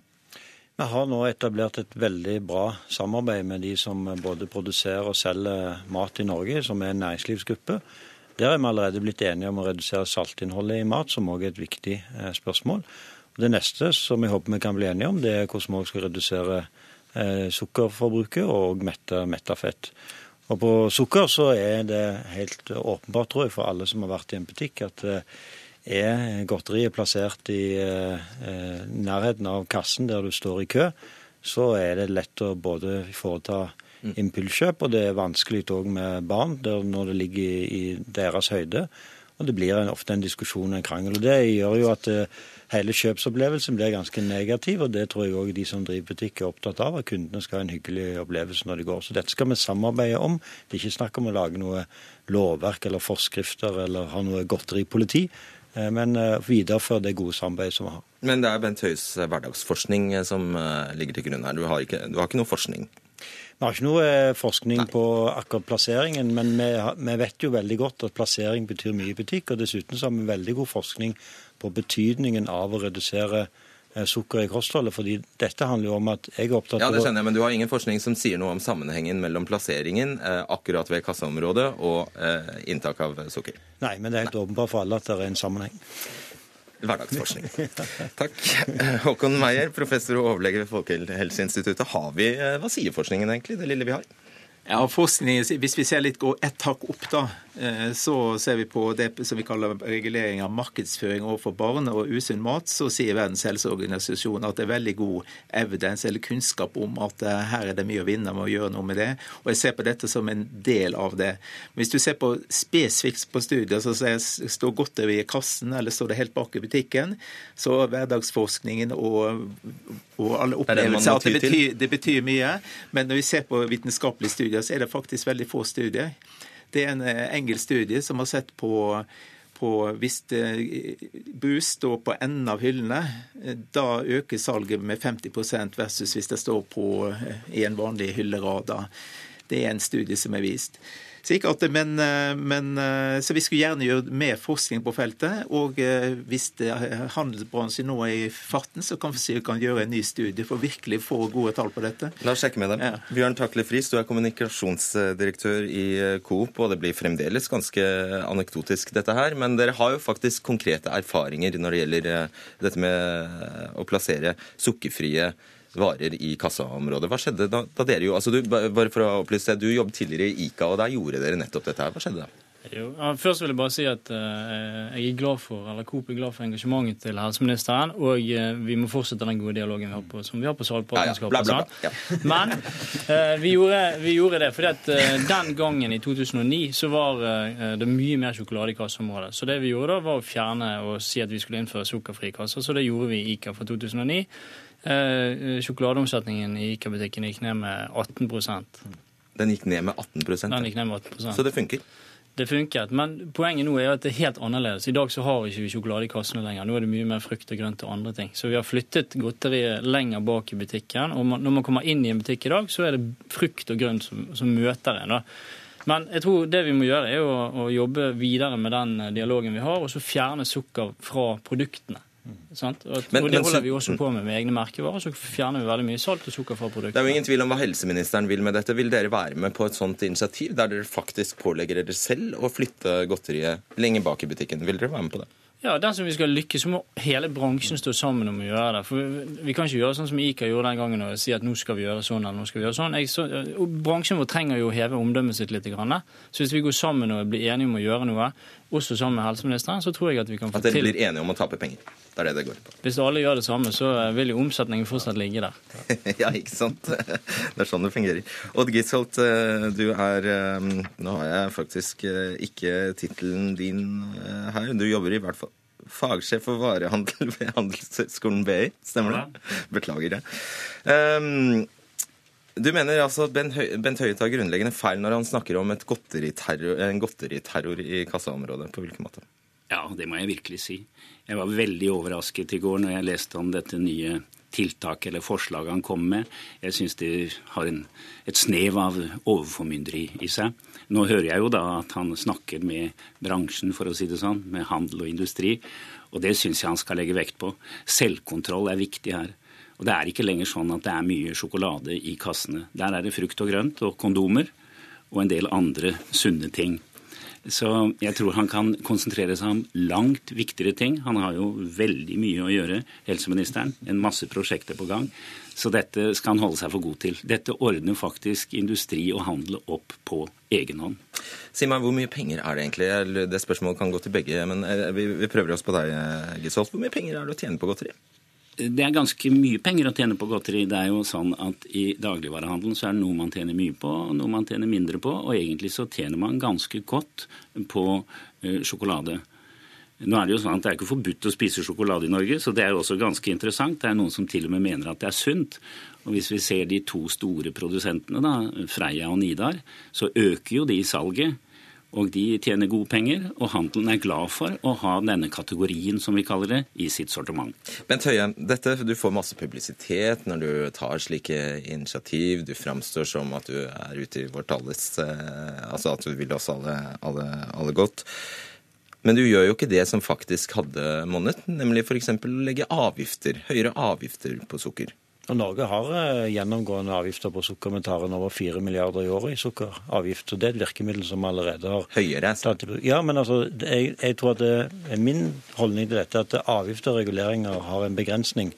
Vi har nå etablert et veldig bra samarbeid med de som både produserer og selger mat i Norge, som er en næringslivsgruppe. Der er vi allerede blitt enige om å redusere saltinnholdet i mat, som òg er et viktig spørsmål. spørsmål. Det neste som jeg håper vi kan bli enige om, det er hvordan vi skal redusere eh, sukkerforbruket og mette, fett. Og På sukker så er det helt åpenbart, tror jeg, for alle som har vært i en butikk, at eh, er godteriet plassert i eh, nærheten av kassen der du står i kø, så er det lett å både foreta mm. impulskjøp, og det er vanskelig òg med barn når det ligger i, i, deres høyde. Og det blir en, ofte en diskusjon og en krangel. og Det gjør jo at eh, hele kjøpsopplevelsen blir ganske negativ, og det tror jeg òg de som driver butikk er opptatt av, at kundene skal ha en hyggelig opplevelse når de går. Så dette skal vi samarbeide om. Det er ikke snakk om å lage noe lovverk eller forskrifter eller ha noe godteripoliti. Eh, men eh, videreføre det gode samarbeidet som vi har. Men det er Bent Høies eh, hverdagsforskning som ligger til grunn her. Du har ikke, du har ikke noe forskning? Vi har ikke noe forskning Nei. på akkurat plasseringen, men vi, vi, vet jo veldig godt at plassering betyr mye i butikk. Og dessuten så har vi veldig god forskning på betydningen av å redusere sukker i kostholdet. fordi dette handler jo om at jeg er opptatt av Ja, det skjønner jeg, men du har ingen forskning som sier noe om sammenhengen mellom plasseringen eh, akkurat ved kasseområdet og eh, inntak av sukker? Nei, men det er helt åpenbart for alle at det er en sammenheng. Hverdagsforskning. Takk. Håkon Meyer, professor og overlege ved Folkehelseinstituttet. Har vi, eh, Hva sier forskningen egentlig, det lille vi har? Ja, forskning, Hvis vi ser litt ett hakk opp, da, eh, så ser vi på det som vi kaller regulering av markedsføring overfor barn og usunn mat. Så sier Verdens helseorganisasjon at det er veldig god evidens eller kunnskap om at eh, her er det mye å vinne med å gjøre noe med det. Og jeg ser på dette som en del av det. Hvis du ser på spesifikt på studier, så står godteri i kassen eller står det helt bak i butikken, så hverdagsforskningen og, og alle opplevelser det, det betyr, det betyr mye. Men når vi ser på vitenskapelige studier, studier så er det faktisk veldig få studier. Det er en eh, engelsk studie som har sett på, på hvis bus står på enden av hyllene, eh, da øker salget med 50 versus hvis det står på, eh, i en vanlig hyllerad. Det er en studie som er vist. Sikkert, men, eh, men, eh, så vi skulle gjerne gjøre mer forskning på feltet. Og eh, hvis handelsbransjen nå er i farten, så kan vi si vi kan gjøre en ny studie for virkelig få gode tall på dette. La oss sjekke med dem. Ja. Bjørn Takle Friis, du er kommunikasjonsdirektør i Coop, og det blir fremdeles ganske anekdotisk dette her. Men dere har jo faktisk konkrete erfaringer når det gjelder dette med å plassere sukkerfrie varer i kassaområdet. Hva skjedde da, da dere jo, altså du, bare for å opplyse Du jobbet tidligere i ICA, og der gjorde dere nettopp dette her. Hva skjedde da? Jo, først vil jeg bare si at uh, jeg er glad for eller Coop er glad for engasjementet til helseministeren. Og uh, vi må fortsette den gode dialogen vi har på, som vi har på Salgpartnerskapet. Ja, ja. ja. Men uh, vi, gjorde, vi, gjorde, det fordi at den gangen i 2009 så var det mye mer sjokolade i kasseområdet. Så det vi gjorde da, var å fjerne og si at vi skulle innføre sukkerfrie kasser. Så det gjorde vi i ICA fra 2009. Eh, sjokoladeomsetningen i ICA-butikken gikk ned med 18% Den gikk ned med 18 Den gikk ned med 18 Så det funker? Det funket. Men poenget nå er at det er helt annerledes. I dag så har vi ikke sjokolade i kassene lenger. Nå er det mye mer frukt og grønt og andre ting. Så vi har flyttet godteriet lenger bak i butikken. Og når man kommer inn i en butikk i dag, så er det frukt og grønt som, som møter en. da. Men jeg tror det vi må gjøre, er å, å jobbe videre med den dialogen vi har, og så fjerne sukker fra produktene. Sant? Og, men, og det holder vi også på med med egne merkevarer. Så fjerner vi veldig mye salt og sukker fra produktene. Det er jo ingen tvil om hva helseministeren vil med dette. Vil dere være med på et sånt initiativ der dere faktisk pålegger dere selv å flytte godteriet lenger bak i butikken? Vil dere være med på det? Ja, dersom vi skal lykkes, så må hele bransjen stå sammen om å gjøre det. For Vi kan ikke gjøre sånn som ICA gjorde den gangen og si at nå skal vi gjøre sånn eller nå skal vi gjøre sånn. Jeg, så, bransjen vår trenger jo å heve omdømmet sitt litt. Så hvis vi går sammen og blir enige om å gjøre noe, også sammen med helseministeren, så tror jeg at vi kan få til At dere blir enige om å tape penger? Det er det det går på. Hvis alle gjør det samme, så vil jo omsetningen fortsatt ligge der. ja, ikke sant. Det er sånn det fungerer. Odd Gisholt, eh, du er eh, Nå har jeg faktisk eh, ikke tittelen din her. Du jobber i hvert fall fagsjef for varehandel ved Handelshøyskolen BI. Stemmer det? Beklager det. Um, du mener altså at Bent Høie tar grunnleggende feil når han snakker om godteriterror, en godteriterror i kassaområdet. På hvilken måte? Ja, det må jeg virkelig si. Jeg var veldig overrasket i går når jeg leste om dette nye tiltaket eller forslaget han kom med. Jeg syns det har en, et snev av overformynderi i seg. Nå hører jeg jo da at han snakker med bransjen, for å si det sånn, med handel og industri. Og det syns jeg han skal legge vekt på. Selvkontroll er viktig her. Og det er ikke lenger sånn at det er mye sjokolade i kassene. Der er det frukt og grønt og kondomer og en del andre sunne ting. Så jeg tror han kan konsentrere seg om langt viktigere ting. Han har jo veldig mye å gjøre, helseministeren. En masse prosjekter på gang. Så dette skal han holde seg for god til. Dette ordner faktisk industri og handel opp på egen hånd. Si meg, Hvor mye penger er det egentlig? Det spørsmålet kan gå til begge, men eh, vi prøver oss på deg, Gisholt. Hvor mye penger er det å tjene på godteri? Det er ganske mye penger å tjene på godteri. Det er jo sånn at I dagligvarehandelen så er det noe man tjener mye på, og noe man tjener mindre på. Og egentlig så tjener man ganske godt på uh, sjokolade. Nå er Det jo sånn at det er ikke forbudt å spise sjokolade i Norge, så det er jo også ganske interessant. Det er noen som til og med mener at det er sunt. Og Hvis vi ser de to store produsentene, da, Freia og Nidar, så øker jo de salget og de tjener gode penger, og handelen er glad for å ha denne kategorien, som vi kaller det, i sitt sortiment. Bent Høie, dette, du får masse publisitet når du tar slike initiativ. Du framstår som at du er ute i vårt alles eh, Altså at du vil oss alle, alle, alle godt. Men du gjør jo ikke det som faktisk hadde monnet, nemlig f.eks. å legge avgifter, høyere avgifter på sukker. Og Norge har eh, gjennomgående avgifter på sukker. men tar inn over 4 milliarder i året i sukkeravgift. og Det er et virkemiddel som allerede har Høyere? Ja, men altså, jeg, jeg tror at det min holdning til dette er at avgifter og reguleringer har en begrensning.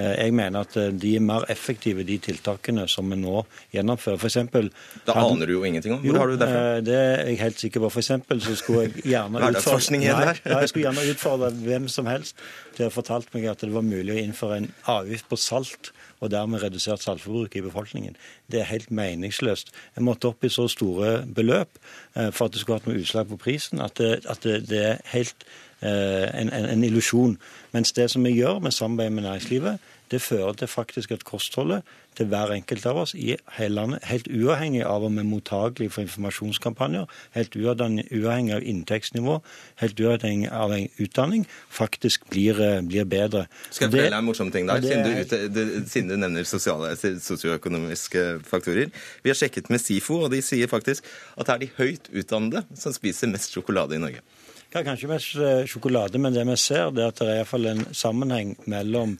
Eh, jeg mener at eh, de er mer effektive, de tiltakene som vi nå gjennomfører. For eksempel, da aner du jo ingenting om. Hvor jo, har du det fra? Det er jeg helt sikker på. For eksempel så skulle jeg gjerne utfordre, nei, ja, jeg skulle gjerne utfordre hvem som helst til å fortalt meg at det var mulig å innføre en avgift på salt og dermed redusert saltforbruk i befolkningen. Det er helt meningsløst. Jeg måtte opp i så store beløp eh, for at det skulle hatt noe utslag på prisen, at det, at det, det er helt en, en, en illusjon. Mens det som vi gjør med samarbeid med næringslivet, det fører til faktisk at kostholdet til hver enkelt av oss i hele landet, helt uavhengig av om vi er mottagelige for informasjonskampanjer, helt uavhengig av inntektsnivå, helt uavhengig av utdanning, faktisk blir, eh, blir bedre. Skal jeg fortelle deg en morsom ting der, siden du, siden du nevner sosiale, sosioøkonomiske faktorer? Vi har sjekket med SIFO, og de sier faktisk at det er de høyt utdannede som spiser mest sjokolade i Norge. Ja, Kanskje mest eh, sjokolade, men det vi ser, det er at det er iallfall en sammenheng mellom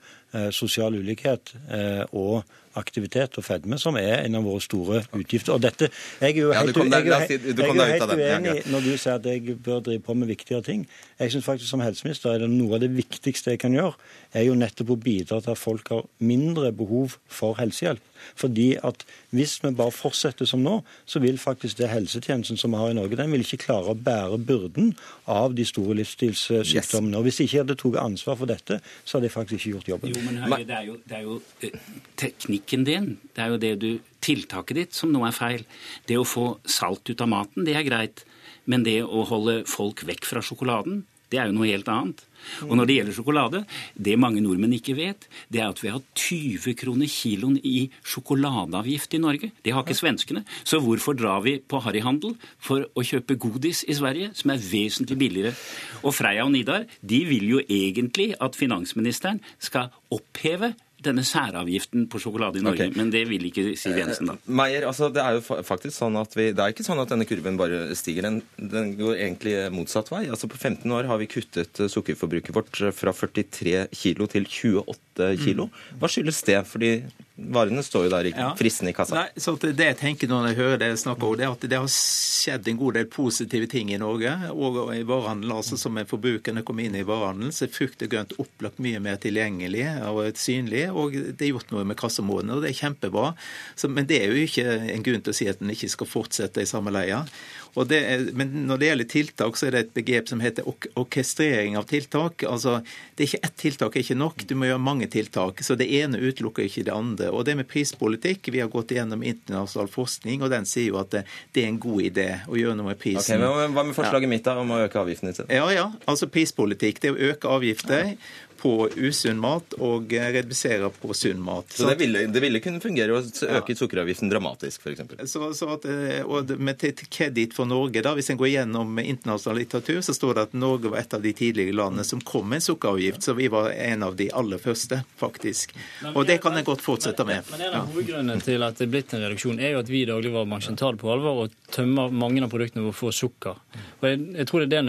sosial ulikhet eh, og aktivitet og fedme, som er en av våre store utgifter. Og dette, Jeg er jo helt, ja, jeg jeg, jeg er helt uenig når du sier at jeg bør drive på med viktigere ting. Jeg synes faktisk som helseminister er det noe av det viktigste jeg kan gjøre, er jo nettopp å bidra til at folk har mindre behov for helsehjelp. Fordi at hvis vi bare fortsetter som nå, så vil faktisk det helsetjenesten som vi har i Norge, den vil ikke klare å bære byrden av de store livsstilssykdommene. Og hvis jeg ikke hadde tatt ansvar for dette, så hadde jeg faktisk ikke gjort jobben. Jo, men Høie, det er jo, det er jo eh, teknikken din, det er jo det du Tiltaket ditt som nå er feil. Det å få salt ut av maten, det er greit. Men det å holde folk vekk fra sjokoladen, det er jo noe helt annet. Og når det gjelder sjokolade, det mange nordmenn ikke vet, det er at vi har 20 kroner kiloen i sjokoladeavgift i Norge. Det har ikke svenskene. Så hvorfor drar vi på harryhandel for å kjøpe godis i Sverige, som er vesentlig billigere? Og Freia og Nidar de vil jo egentlig at finansministeren skal oppheve denne særavgiften på sjokolade i Norge. Okay. Men det vil ikke Siv Jensen, da. Meier, altså det er jo faktisk sånn at vi, det er ikke sånn at denne kurven bare stiger. Den, den, går egentlig motsatt vei. Altså På 15 år har vi kuttet sukkerforbruket vårt fra 43 kilo til 28 kilo. Mm. Hva skyldes det? Fordi varene står jo der ikke ja. fristende i kassa. Nei, så Det jeg tenker når jeg hører det snakke om, det er at det har skjedd en god del positive ting i Norge. Og i varehandelen, altså som er forbrukerne kom inn i varehandelen, så er frukt og grønt opplagt mye mer tilgjengelig og synlig. Og det er gjort noe med kasseområdene, og det er kjempebra. Så, men det er jo ikke en grunn til å si at en ikke skal fortsette i samme leia. Er, men når det gjelder tiltak, så er det et begrep som heter orkestrering av tiltak. Altså, det er ikke Ett tiltak er ikke nok, du må gjøre mange tiltak. Så det ene utelukker ikke det andre. Og det med prispolitikk, vi har gått igjennom internasjonal forskning, og den sier jo at det, det er en god idé å gjøre noe med prisen. Okay, men Hva med forslaget ja. mitt da, om å øke avgiftene? Ja, ja. Altså prispolitikk. Det å øke avgifter på usunn mat og redusere på sunn mat. Så det ville, det ville kunne fungere å øke sukkeravgiften dramatisk, f.eks.? Så, så at, eh, og med til kreditt for Norge, da, hvis en går gjennom internasjonal litteratur, så står det at Norge var et av de tidligere landene som kom med en sukkeravgift. Så vi var en av de aller første, faktisk. Og det kan en godt fortsette med. Men En av hovedgrunnene til at det er blitt en reduksjon, er jo at vi i dagligvarebransjen tar det på alvor og tømmer mange av produktene våre for sukker. Og jeg, jeg tror det er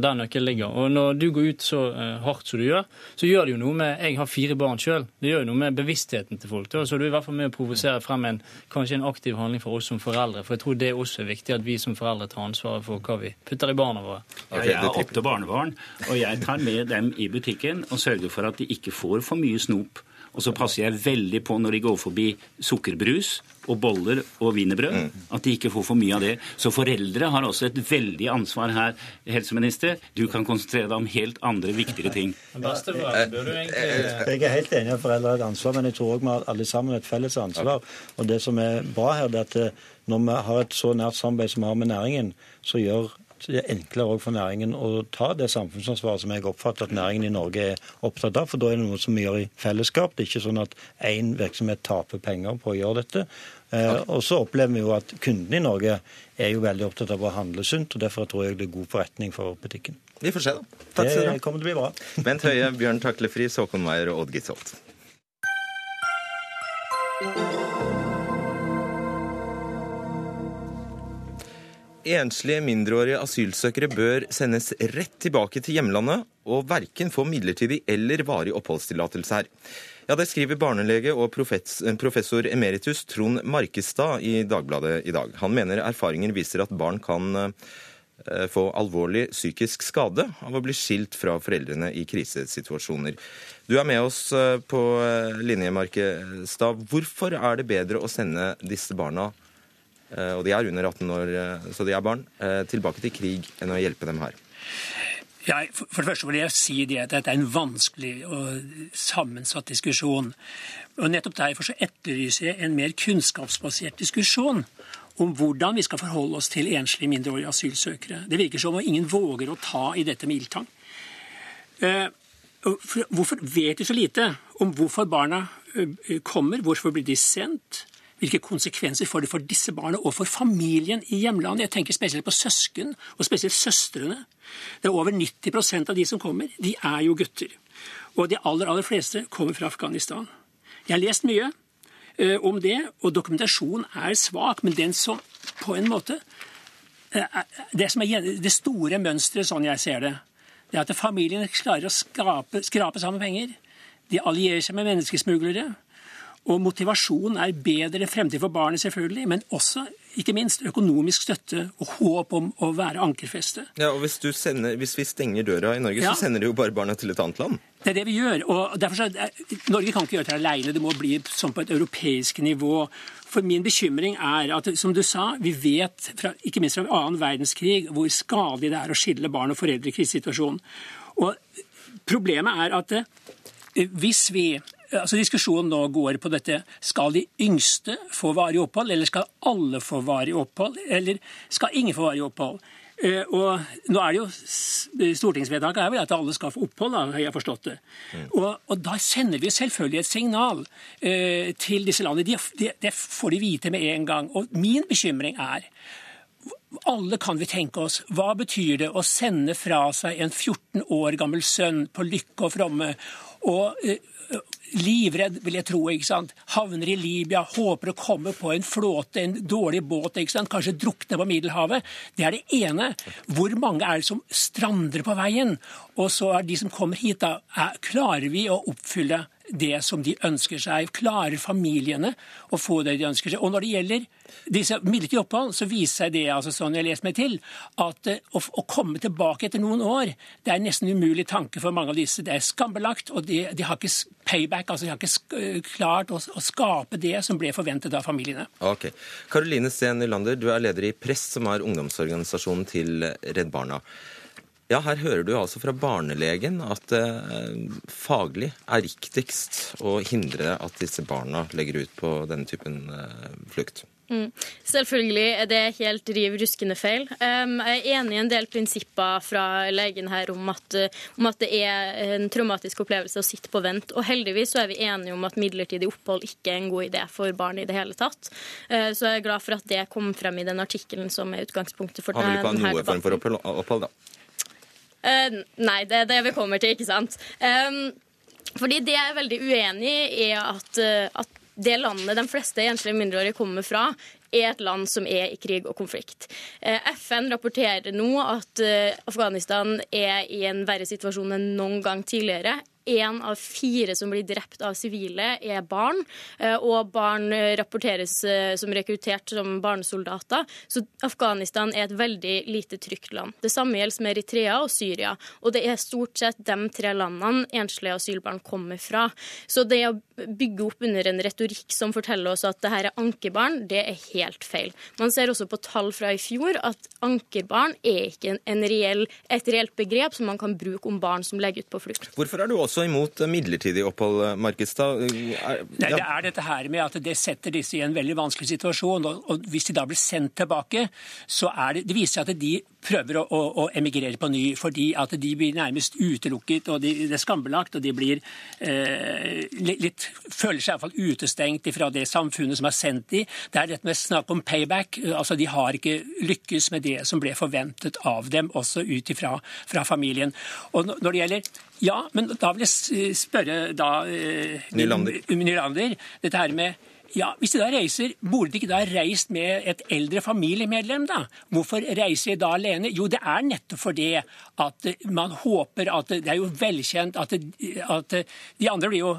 der nøkkelen ligger. Og når du går ut så uh, hardt som du gjør, så gjør det jo noe med Jeg har fire barn sjøl. Det gjør jo noe med bevisstheten til folk. Da. Så du er i hvert fall med å provosere frem en, kanskje en aktiv handling for oss som foreldre. For jeg tror det også er viktig at vi som foreldre tar ansvaret for hva vi putter i barna våre. Ja, jeg har åtte barnebarn, og jeg tar med dem i butikken og sørger for at de ikke får for mye snop. Og så passer jeg veldig på når de går forbi sukkerbrus og boller og wienerbrød, mm. at de ikke får for mye av det. Så foreldre har også et veldig ansvar her, helseminister. Du kan konsentrere deg om helt andre, viktigere ting. Jeg er helt enig i at foreldre har et ansvar, men jeg tror òg vi har alle sammen et felles ansvar. Og det som er bra her, det er at eh, når vi har et så nært samarbeid som vi har med næringen, så gjør det er enklere for næringen å ta det samfunnsansvaret som jeg oppfatter at næringen i Norge er opptatt av. For da er det noe som vi gjør i fellesskap. Det er ikke sånn at én virksomhet taper penger på å gjøre dette. Okay. og så opplever vi jo at kundene i Norge er jo veldig opptatt av å handle sunt. og Derfor tror jeg det er god forretning for butikken. Vi får se, da. Takk det dere. kommer til å bli bra. Bent Høie, Bjørn Taklefri, Håkon Meyer og Odd Gitzolt. Enslige mindreårige asylsøkere bør sendes rett tilbake til hjemlandet og verken få midlertidig eller varig oppholdstillatelse her. Ja, Det skriver barnelege og professor emeritus Trond Markestad i Dagbladet i dag. Han mener erfaringer viser at barn kan eh, få alvorlig psykisk skade av å bli skilt fra foreldrene i krisesituasjoner. Du er med oss eh, på eh, linje, Markestad. Hvorfor er det bedre å sende disse barna Eh, og de er under 18 år, eh, så de er barn, eh, tilbake til krig enn å hjelpe dem her? Ja, for det første vil jeg si det at dette er en vanskelig og sammensatt diskusjon. Og Nettopp derfor så etterlyser jeg en mer kunnskapsbasert diskusjon om hvordan vi skal forholde oss til enslige mindreårige asylsøkere. Det virker som om ingen våger å ta i dette med ildtang. Hvorfor vet vi så lite om hvorfor barna kommer? Hvorfor blir de sendt? Hvilke konsekvenser får det for disse barna og for familien i hjemlandet. Jeg tenker spesielt på søsken, og spesielt søstrene. Det er over 90% av de som kommer, de er jo gutter. Og de aller, aller fleste kommer fra Afghanistan. Jeg har lest mye eh, om det, og dokumentasjonen er svak, men den som på en måte eh, Det som er det store mønsteret, sånn jeg ser det, det er at familien klarer å skrape, skrape sammen penger. De allierer seg med menneskesmuglere. Og motivasjonen er bedre fremtid for barnet, selvfølgelig, men også ikke minst økonomisk støtte og håp om å være ankerfeste. Ja, og hvis, sender, hvis vi stenger døra i Norge, ja. så sender de jo bare barna til et annet land. Det er det vi gjør. og derfor så, Norge kan ikke gjøre det alene, det må bli sånn på et europeisk nivå. For min bekymring er at som du sa, vi vet, fra, ikke minst fra annen verdenskrig, hvor skadelig det er å skille barn og foreldre i krisesituasjonen. Og problemet er at eh, hvis vi altså Diskusjonen nå går på dette. Skal de yngste få varig opphold, eller skal alle få varig opphold? Eller skal ingen få varig opphold? Uh, og nå er det jo Stortingsvedtaket er vel at alle skal få opphold, da, har jeg forstått det. Mm. Og, og, da sender vi selvfølgelig et signal uh, til disse landene. Det de, de får de vite med en gang. Og min bekymring er alle kan vi tenke oss, hva betyr det å sende fra seg en 14 år gammel sønn på lykke og fromme, og uh, livredd, vil jeg tro. ikke sant? Havner i Libya, håper å komme på en flåte, en dårlig båt, ikke sant? kanskje drukne på Middelhavet. Det er det ene. Hvor mange er det som strander på veien? Og så er de som kommer hit, da, er, klarer vi å oppfylle det som de ønsker seg? Klarer familiene å få det de ønsker seg? Og når det gjelder disse midlertidige opphold, så viser seg det altså sånn jeg leser meg til, at uh, å, å, komme tilbake etter noen år, det er nesten umulig tanke for mange av disse. Det er skambelagt, og de, de har ikke payback, altså de har ikke eh, klart å, å, skape det som ble forventet av familiene. Ok. Karoline Steen Nylander, du er leder i Press, som er ungdomsorganisasjonen til Redd Barna. Ja, Her hører du altså fra barnelegen at det eh, faglig er riktigst å hindre at disse barna legger ut på denne typen eh, flukt. Mm. Selvfølgelig er det helt riv ruskende feil. Um, jeg er enig i en del prinsipper fra legen her om at, om at, det er en traumatisk opplevelse å sitte på vent. Og heldigvis så er vi enige om at midlertidig opphold ikke er en god idé for barn i det hele tatt. Uh, så jeg er glad for at det kom frem i den artikkelen som er utgangspunktet for denne debatten. Han vil ikke ha noe form for opphold, da? Uh, nei, det er det vi kommer til, ikke sant. Um, fordi det jeg er veldig uenig i, er at, uh, at det landet de fleste enslige mindreårige kommer fra, er et land som er i krig og konflikt. Uh, FN rapporterer nå at Afghanistan er i en verre situasjon enn noen gang tidligere én av fire som blir drept av sivile, er barn. Eh, og barn rapporteres eh, som rekruttert som barnesoldater. Så Afghanistan er et veldig lite trygt land. Det samme gjelder med Eritrea og Syria. Og det er stort sett de tre landene enslige asylbarn kommer fra. Så det å bygge opp under en retorikk som forteller oss at det her er ankerbarn, det er helt feil. Man ser også på tall fra i fjor at ankerbarn er ikke en reell, et reelt begrep som man kan bruke om barn som legger ut på flukt. Hvorfor er du også imot midlertidig opphold, Markestad. Ja. Det er dette her med at det setter disse i en veldig vanskelig situasjon. Og, hvis de da blir sendt tilbake, så er det Det viser seg at de prøver å, å, å, emigrere på ny, fordi at de blir nærmest utelukket, og de, det er skambelagt, og de blir eh, litt, føler seg iallfall utestengt fra det samfunnet som har sendt dem. Det er dette med snakk om payback. altså De har ikke lykkes med det som ble forventet av dem, også ut ifra fra familien. Og når det gjelder ja, men da vil jeg spørre da eh, Nylander. Nylander dette her med Ja, Hvis de da reiser, burde de ikke da reist med et eldre familiemedlem, da? Hvorfor reiser de da alene? Jo, det er nettopp fordi at man håper at Det er jo velkjent at, at de andre blir jo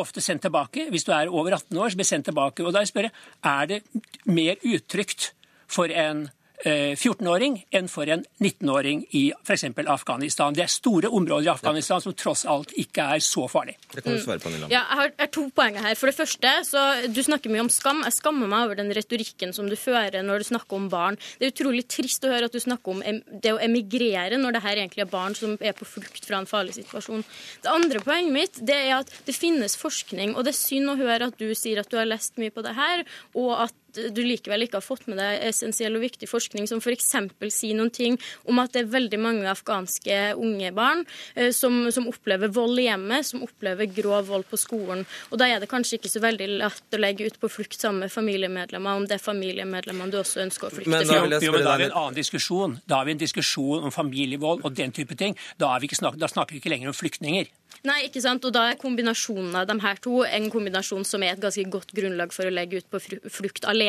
ofte sendt tilbake. Hvis du er over 18 år, så blir sendt tilbake. Og da spør jeg, er det mer utrygt for en 14-åring eh, enn for en 19-åring i f.eks. Afghanistan. Det er store områder i Afghanistan som tross alt ikke er så farlig. Det kan du svare på, Nyland. Ja, jeg har to poenger her. For det første, så Du snakker mye om skam. Jeg skammer meg over den retorikken som du fører når du snakker om barn. Det er utrolig trist å høre at du snakker om det å emigrere når det her egentlig er barn som er på flukt fra en farlig situasjon. Det andre poenget mitt det er at det finnes forskning, og det er synd å høre at du sier at du har lest mye på det her, og at du likevel ikke har fått med deg essensiell og viktig forskning som f.eks. sier noen ting om at det er veldig mange afghanske unge barn eh, som, som, opplever vold i hjemmet, som opplever grov vold på skolen. Og da er det kanskje ikke så veldig lett å legge ut på flukt sammen med familiemedlemmer, om det er familiemedlemmene du også ønsker å flykte men, fra. Jo, men da har vi en annen diskusjon. Da har vi en diskusjon om familievold og den type ting. Da, snakker, da snakker vi ikke lenger om flyktninger. Nei, ikke sant. Og da er kombinasjonen av de her to en kombinasjon som er et ganske godt grunnlag for å legge ut på flukt alene.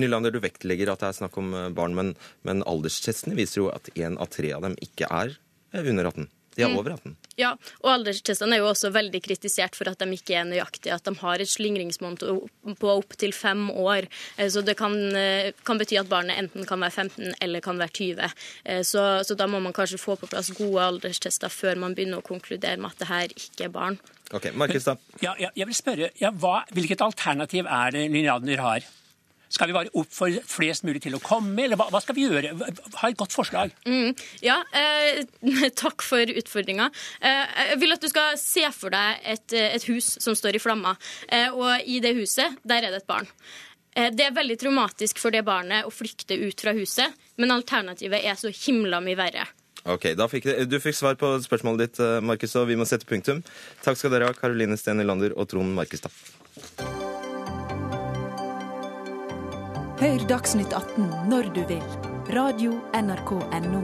Nylander, du vektlegger at det er snakk om eh, barn, men, men alderstestene viser jo at én av tre av dem ikke er under 18. De er mm. over 18. Ja, og alderstestene er jo også veldig kritisert for at de ikke er nøyaktige. At de har et slingringsmonn på opptil fem år. Eh, så det kan, eh, kan, bety at barnet enten kan være 15 eller kan være 20. Eh, så, så, da må man kanskje få på plass gode alderstester før man begynner å konkludere med at det her ikke er barn. Ok, Markus da. Ja, ja, jeg vil spørre, ja, hva, Hvilket alternativ er det Linjaner har? Skal vi bare oppfordre flest mulig til å komme, eller hva, hva skal vi gjøre? Ha et godt forslag. Mm, ja, eh, takk for utfordringa. Eh, jeg vil at du skal se for deg et, et hus som står i flammer. Eh, og i det huset, der er det et barn. Eh, det er veldig traumatisk for det barnet å flykte ut fra huset, men alternativet er så himla mye verre. Ok, da fikk, Du fikk svar på spørsmålet ditt, eh, Markus, og vi må sette punktum. Takk skal dere ha, Karoline Steen Nylander og Trond Markestad. Hør Dagsnytt 18 når du vil. Radio NRK Radio.nrk.no.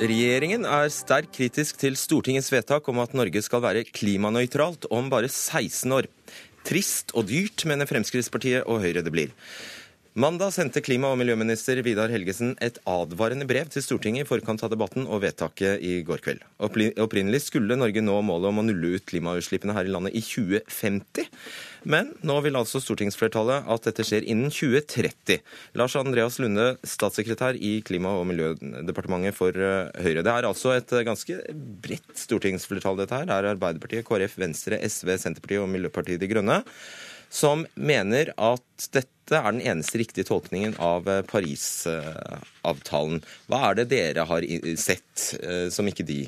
Regjeringen er sterkt kritisk til Stortingets vedtak om at Norge skal være klimanøytralt om bare 16 år. Trist og dyrt, mener Fremskrittspartiet og Høyre det blir. Mandag sendte klima- og miljøminister Vidar Helgesen et advarende brev til Stortinget i forkant av debatten og vedtaket i går kveld. Opprinnelig skulle Norge nå målet om å nulle ut klimautslippene her i landet i 2050. Men nå vil altså stortingsflertallet at dette skjer innen 2030. Lars Andreas Lunde, statssekretær i Klima- og miljødepartementet for eh, Høyre. Det er altså et ganske bredt stortingsflertall, dette her. Det er Arbeiderpartiet, KrF, Venstre, SV, Senterpartiet og Miljøpartiet De Grønne som mener at dette er den eneste riktige tolkningen av eh, Parisavtalen. Hva er det dere har sett eh, som ikke de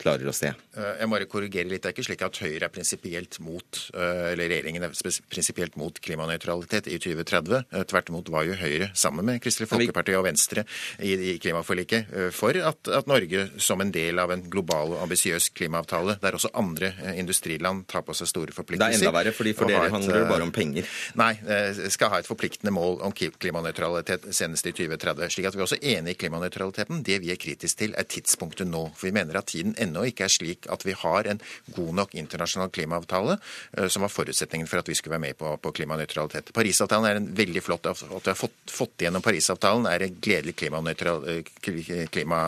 klarer å se? Eh, jeg må bare korrigere litt. Det er ikke slik at Høyre er prinsipielt mot, eh, eller regjeringen er prinsipielt mot klimanøytralitet i 2030. Eh, tvert imot var jo Høyre sammen med Kristelig Folkeparti og Venstre i, klimaforliket for at, at, Norge som en del av en global og ambisiøs klimaavtale, der også andre industriland tar på seg store forpliktelser Det er enda verre, fordi for dere handler det bare om penger. Nei, skal ha et forpliktende mål om klimanøytralitet senest i 2030. slik at vi er også enig i klimanøytraliteten. Det vi er kritiske til, er tidspunktet nå. For vi mener at tiden ennå ikke er slik at vi har en god nok internasjonal klimaavtale, eh, som var forutsetningen for at vi skulle være med på, på klimanøytralitet. Parisavtalen er en veldig flott At vi har fått, fått gjennom Parisavtalen er en gledelig eh, klima,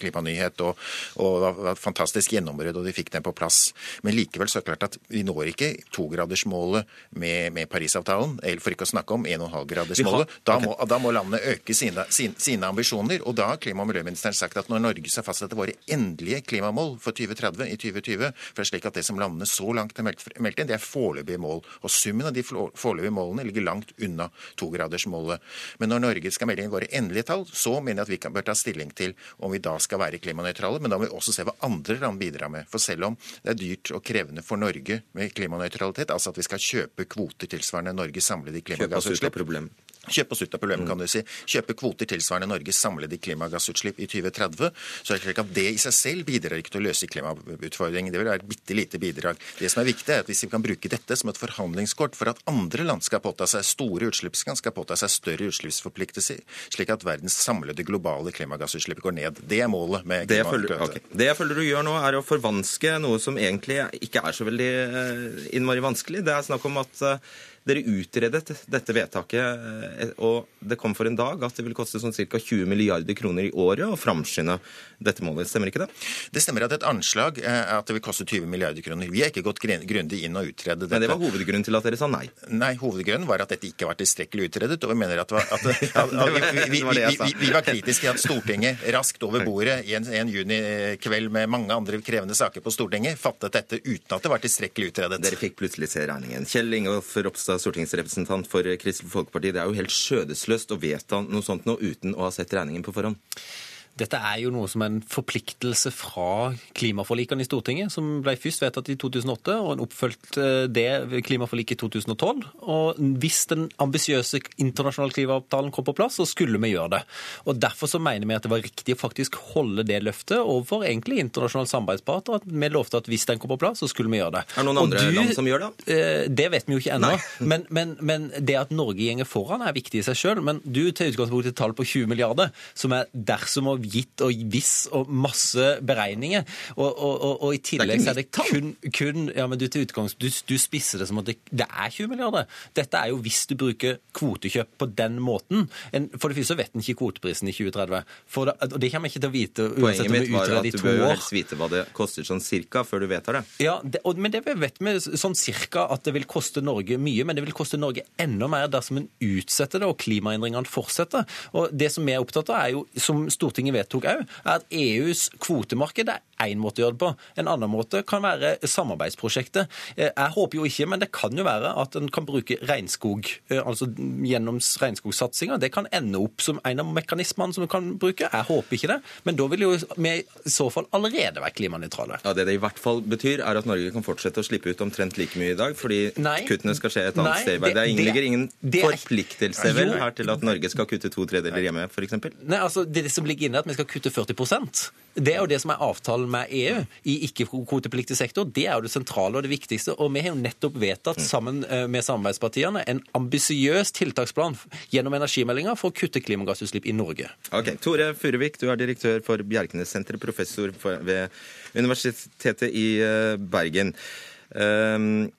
klimanyhet og, og fantastisk gjennombrudd, og de fikk den på plass. Men likevel så er det klart at vi når ikke togradersmålet med, med Parisavtalen, eller for ikke å snakke om 1,5-gradersmålet. Da, okay. da må landene øke sine, sine, sine ambisjoner. Og da har klima- og miljøministeren sagt at når Norge skal fastsette våre endelige klimamål for 2030 i 2020. For det er slik at det som landene så langt har meldt inn, det er foreløpige mål. Og summen av de foreløpige målene ligger langt unna togradersmålet. Men når Norge skal melde inn våre endelige tall, så mener jeg at vi bør ta stilling til om vi da skal være klimanøytrale. Men da må vi også se hva andre land bidrar med. For selv om det er dyrt og krevende for Norge med klimanøytralitet, altså at vi skal kjøpe kvoter tilsvarende Norges samlede klimagassutslipp kjøpe oss ut av problemet, kan du si. Kjøpe kvoter tilsvarende Norges samlede klimagassutslipp i 2030. Så er det slik at det i seg selv bidrar ikke til å løse klimautfordringen. Det vil være et bitte lite bidrag. Det som er viktig, er at hvis vi kan bruke dette som et forhandlingskort for at andre land skal påta seg store utslippsland, skal påta seg større utslippsforpliktelser, slik at verdens samlede globale klimagassutslipp går ned. Det er målet med det okay. det jeg føler du gjør nå, er å forvanske noe som egentlig ikke er så veldig innmari vanskelig. Det er snakk om at dere utredet dette vedtaket, eh, og det kom for en dag at det vil koste sånn ca. 20 milliarder kroner i året å framskynde dette målet. Stemmer ikke det? Det stemmer at et anslag er at det vil koste 20 milliarder kroner. Vi har ikke gått grundig inn og utredet dette. Men det var hovedgrunnen til at dere sa nei? Nei, hovedgrunnen var at dette ikke var tilstrekkelig utredet. Og vi mener at, at, at, at vi, vi, vi, vi, var kritiske til at Stortinget raskt over bordet i en, en junikveld med mange andre krevende saker på Stortinget fattet dette uten at det var tilstrekkelig utredet. Dere fikk plutselig se regningen. Kjell Ingolf Ropstad stortingsrepresentant for Kristelig Folkeparti. Det er jo helt skjødesløst å vedta noe sånt nå uten å ha sett regningen på forhånd. Dette er jo noe som er en forpliktelse fra klimaforlikene i Stortinget, som ble først vedtatt i 2008, og en oppfølgt eh, det klimaforliket i 2012. Og hvis den ambisiøse internasjonale klimaavtalen kom på plass, så skulle vi gjøre det. Og Derfor så mener vi at det var riktig å faktisk holde det løftet overfor egentlig internasjonale samarbeidspartnere. At vi lovte at hvis den kom på plass, så skulle vi gjøre det. Er det noen andre du, land som gjør det? Eh, det vet vi jo ikke ennå. Men, men, men, det at Norge gjenger foran er viktig i seg sjøl. Men du tar utgangspunkt i et tall på 20 milliarder, som er dersom og gitt og viss og masse beregninger. Og, og, og, og i tillegg så er det kun, kun ja, men du, til utgangs, du, du, spisser det som at det, det, er 20 milliarder. Dette er jo hvis du bruker kvotekjøp på den måten. En, for det første så vet en ikke kvoteprisen i 2030. For det, og det kommer en ikke til å vite uansett Poenget mitt var at du bør helst vite hva det koster sånn cirka før du vedtar det. Ja, det, men det vet vi sånn cirka at det vil koste Norge mye, men det vil koste Norge enda mer dersom en utsetter det og klimaendringene fortsetter. Og Det som vi er opptatt av, er jo, som Stortinget vedtok òg, er at EUs kvotemarked er én måte å gjøre det på. En annen måte kan være samarbeidsprosjektet. Eh, jeg håper jo ikke, men det kan jo være at en kan bruke regnskog, eh, altså gjennom regnskogsatsinga. Det kan ende opp som en av mekanismene som en kan bruke. Jeg håper ikke det, men da vil jo vi i så fall allerede være klimanøytrale. Ja, Det det i hvert fall betyr, er at Norge kan fortsette å slippe ut omtrent like mye i dag, fordi Nei. kuttene skal skje et annet Nei, sted. Det, det, ligger ingen det, forpliktelse vel her til at Norge skal kutte to tredeler hjemme, f.eks.? Nei, altså det som ligger inne, at vi skal kutte 40% Det er jo det som er avtalen med EU i ikke-kvotepliktig sektor. Det er jo det sentrale og det viktigste. Og vi har jo nettopp vedtatt mm. sammen eh, med samarbeidspartiene en ambisiøs tiltaksplan gjennom energimeldinga for å kutte klimagassutslipp i Norge. Ok, Tore Furuvik, du er direktør for Bjerknessenteret, professor ved Universitetet i eh, Bergen. Um,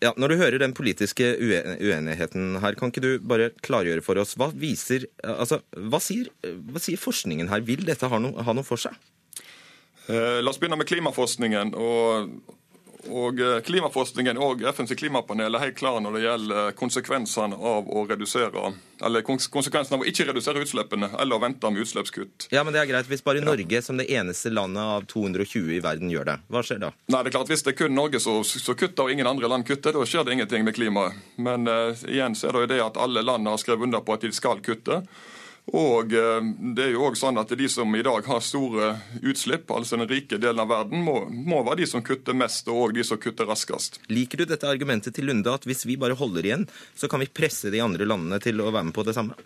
ja, Når du hører den politiske uenigheten her, kan ikke du bare klargjøre for oss hva viser, altså, hva sier, hva sier forskningen her? Vil dette ha noe, ha noe for seg? Eh, la oss begynne med klimaforskningen. og og eh, Klimaforskningen og FNs klimapanel er helt klare når det gjelder konsekvensene av å redusere, eller konsekvensene av å ikke redusere utslippene eller å vente med utslippskutt. Ja, men det er greit Hvis bare Norge som det eneste landet av 220 i verden gjør det, hva skjer da? Nei, det er klart Hvis det er kun Norge som kutter og ingen andre land kutter, da skjer det ingenting med klimaet. Men uh, igjen så er det jo det at alle land har skrevet under på at de skal kutte. Og eh, det er jo også sånn at De som i dag har store utslipp, altså den rike delen av verden, må, må være de som kutter mest, og de som kutter raskest. Liker du dette argumentet til Lunde, at hvis vi bare holder igjen, så kan vi presse de andre landene til å være med på det samme?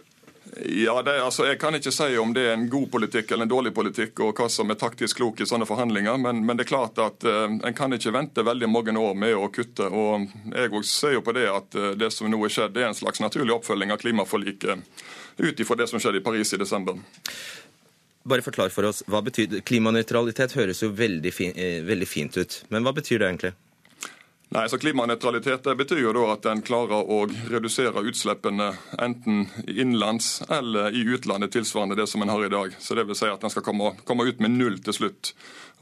Ja, det, altså, Jeg kan ikke si om det er en god politikk eller en dårlig politikk, og hva som er taktisk klok i sånne forhandlinger, men, men det er klart at uh, en kan ikke vente veldig mange år med å kutte. og Jeg ser jo på det at uh, det som nå er skjedd, det er en slags naturlig oppfølging av klimaforliket ut ifra det som skjedde i Paris i desember. Bare forklar for oss, hva betyr Klimanøytralitet høres jo veldig, fin, eh, veldig fint ut, men hva betyr det egentlig? Nei, så Klimanøytralitet betyr jo da at en klarer å redusere utslippene enten innenlands eller i utlandet tilsvarende det som en har i dag. Så det vil si at en skal komme, komme ut med null til slutt.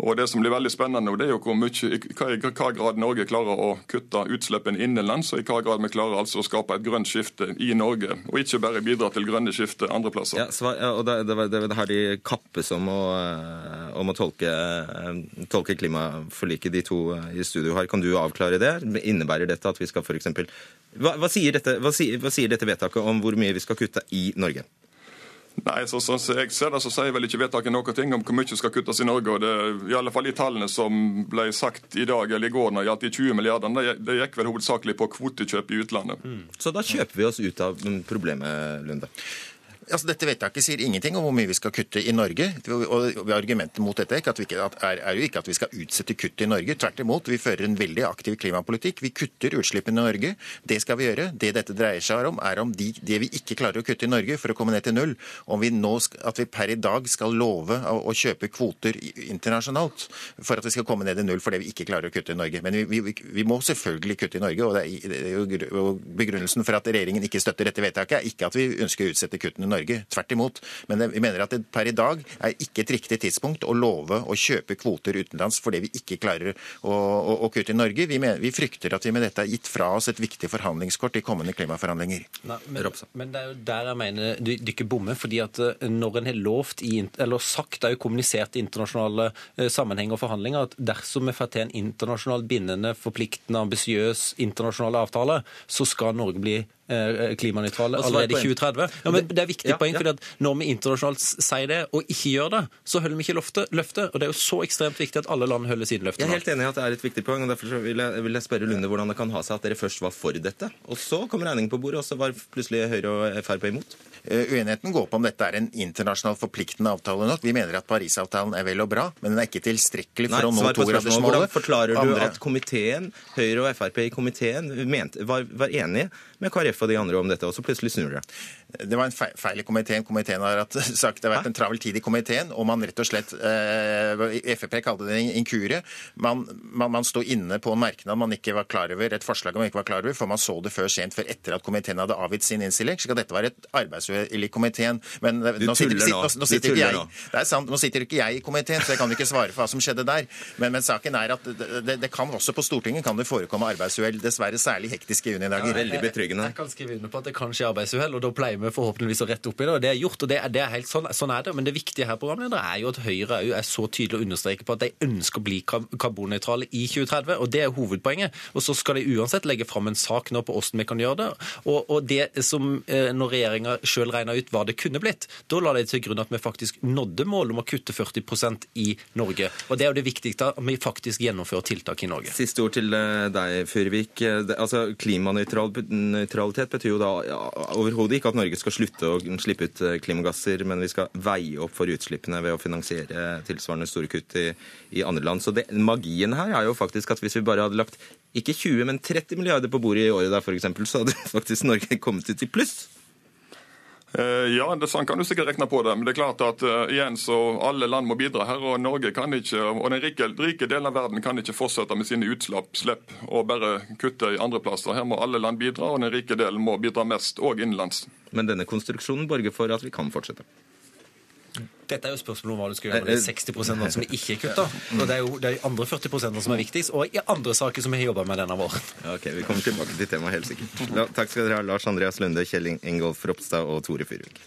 Og Det som blir veldig spennende det er jo hvor mye, i hva grad Norge klarer å kutte utslippene innenlands, og i hva grad vi klarer altså å skape et grønt skifte i Norge, og ikke bare bidra til grønne skifte andre plasser. Ja, svar, ja og det, det, det, det her de kappes om å, eh, om å tolke, eh, tolke, klimaforliket, de to eh, i studio her. Kan du avklare det? Innebærer dette at vi skal f.eks. Hva, hva, hva, hva sier dette vedtaket om hvor mye vi skal kutte i Norge? Nei, så, sånn som jeg ser det, så sier vel ikke vedtaket noe ting om hvor mye skal kuttes i Norge. og det, i alle fall De tallene som ble sagt i dag eller i går når det gjaldt de 20 milliardene, det, det gikk vel hovedsakelig på kvotekjøp i utlandet. Mm. Så da kjøper vi oss ut av problemet, Lunde? Altså, dette vedtaket sier ingenting om hvor mye vi skal kutte i Norge. og Argumentet mot dette er, ikke, er, er, jo ikke at vi skal utsette kutt i Norge. Tvert imot, vi fører en veldig aktiv klimapolitikk. Vi kutter utslippene i Norge. Det skal vi gjøre. Det dette dreier seg om, er om de, det vi ikke klarer å kutte i Norge for å komme ned til null. Om vi nå, at vi per i dag skal love å, å kjøpe kvoter internasjonalt for at vi skal komme ned til null for det vi ikke klarer å kutte i Norge. Men vi, vi, vi må selvfølgelig kutte i Norge. og det er, det er jo Begrunnelsen for at regjeringen ikke støtter dette vedtaket, er ikke at vi ønsker å utsette kuttene i Norge. Tvert imot. Men vi mener at det per i dag er ikke et riktig tidspunkt å love å kjøpe kvoter utenlands fordi vi ikke klarer å, å, å kutte i Norge. Vi, mener, vi, frykter at vi med dette har gitt fra oss et viktig forhandlingskort i kommende klimaforhandlinger. Nei, men, men, det er jo der jeg mener du, du ikke bommer. fordi at eh, når en har lovt i, eller sagt, det er jo kommunisert i internasjonale eh, sammenhenger og forhandlinger, at dersom vi får til en internasjonalt bindende, forpliktende, ambisiøs internasjonal avtale, så skal Norge bli klimanøytrale allerede i 2030. Ja, men Det er viktig ja, poeng, for når vi internasjonalt sier det og ikke gjør det, så holder vi ikke løftet. Og det er jo så ekstremt viktig at alle land holder sine løfter. Jeg er helt enig i at det er et viktig poeng, og derfor vil jeg, vil jeg spørre Lunde hvordan det kan ha seg at dere først var for dette, og så kom regningen på bordet, og så var plutselig Høyre og Frp imot? Eh, uenigheten går på om dette er en internasjonalt forpliktende avtale nok. Vi mener at Parisavtalen er vel og bra, men den er ikke tilstrekkelig for Nei, å nå togradersmålet. Hvordan forklarer du Andre... at komiteen, Høyre og Frp i komiteen mente, var, var enige med KrF og de andre om dette, og så plutselig snur det? Det var en feil i komiteen. Komiteen har sagt det har vært en travel tid i komiteen, og man rett og slett eh, Frp kalte det en inkurie. Man, man, man sto inne på en merknad man ikke var klar over, et forslag man ikke var klar over, for man så det før sent, før etter at komiteen hadde avgitt sin innstilling. Så dette var et arbeidsuhell i komiteen. Men du nå sitter, nå. Nå, sitter ikke jeg, det er sant, nå sitter ikke jeg i komiteen, så jeg kan ikke svare for hva som skjedde der. Men, men saken er at det, det, det, kan også på Stortinget kan det forekomme arbeidsuhell, dessverre særlig hektiske junidager. Ja, veldig betryggende. Kan skrive under på at det kan skje arbeidsuhell, og da pleier vi forhåpentligvis å rette opp i det. og Det er gjort, og det er, det er helt sånn, sånn, er det. Men det viktige her programleder, er jo at Høyre er så tydelig å understreke på at de ønsker å bli karbonnøytrale i 2030. og Det er hovedpoenget. Og Så skal de uansett legge fram en sak nå på hvordan vi kan gjøre det. Og, og det som eh, når regjeringa sjøl regna ut hva det kunne blitt, da la de til grunn at vi faktisk nådde målet om å kutte 40% i Norge. Og Det er jo det viktigste, at vi faktisk gjennomfører tiltak i Norge. Siste ord til eh, deg, Furvik. Altså, Klimanøytralitet betyr jo da ja, overhodet ikke at Norge skal slutte å slippe ut eh, klimagasser, men vi skal veie opp for utslippene ved å finansiere tilsvarende store kutt i, i andre land. Så det, magien her er jo faktisk at hvis vi bare hadde lagt ikke 20, men 30 milliarder på bordet i året der f.eks., så hadde faktisk Norge kommet ut i pluss. Eh, ja, det sånn kan du sikkert regne på det. Men det er klart at uh, igjen så alle land må bidra her. Og Norge kan ikke, og den rike, rike delen av verden kan ikke fortsette med sine utslipp og bare kutte i andre plasser. Her må alle land bidra, og den rike delen må bidra mest, og innenlands. Men denne konstruksjonen borger for at vi kan fortsette? Dette er jo spørsmålet om hva du skal gjøre med de 60 som ikke ikke kutta. Og det er jo de andre 40 som er viktigst, og i andre saker som vi har jobba med denne våren. Ok, Vi kommer tilbake til temaet helt sikkert. La, takk skal dere ha, Lars Andreas Lunde, Kjell Ingolf Ropstad og Tore Fyrvik.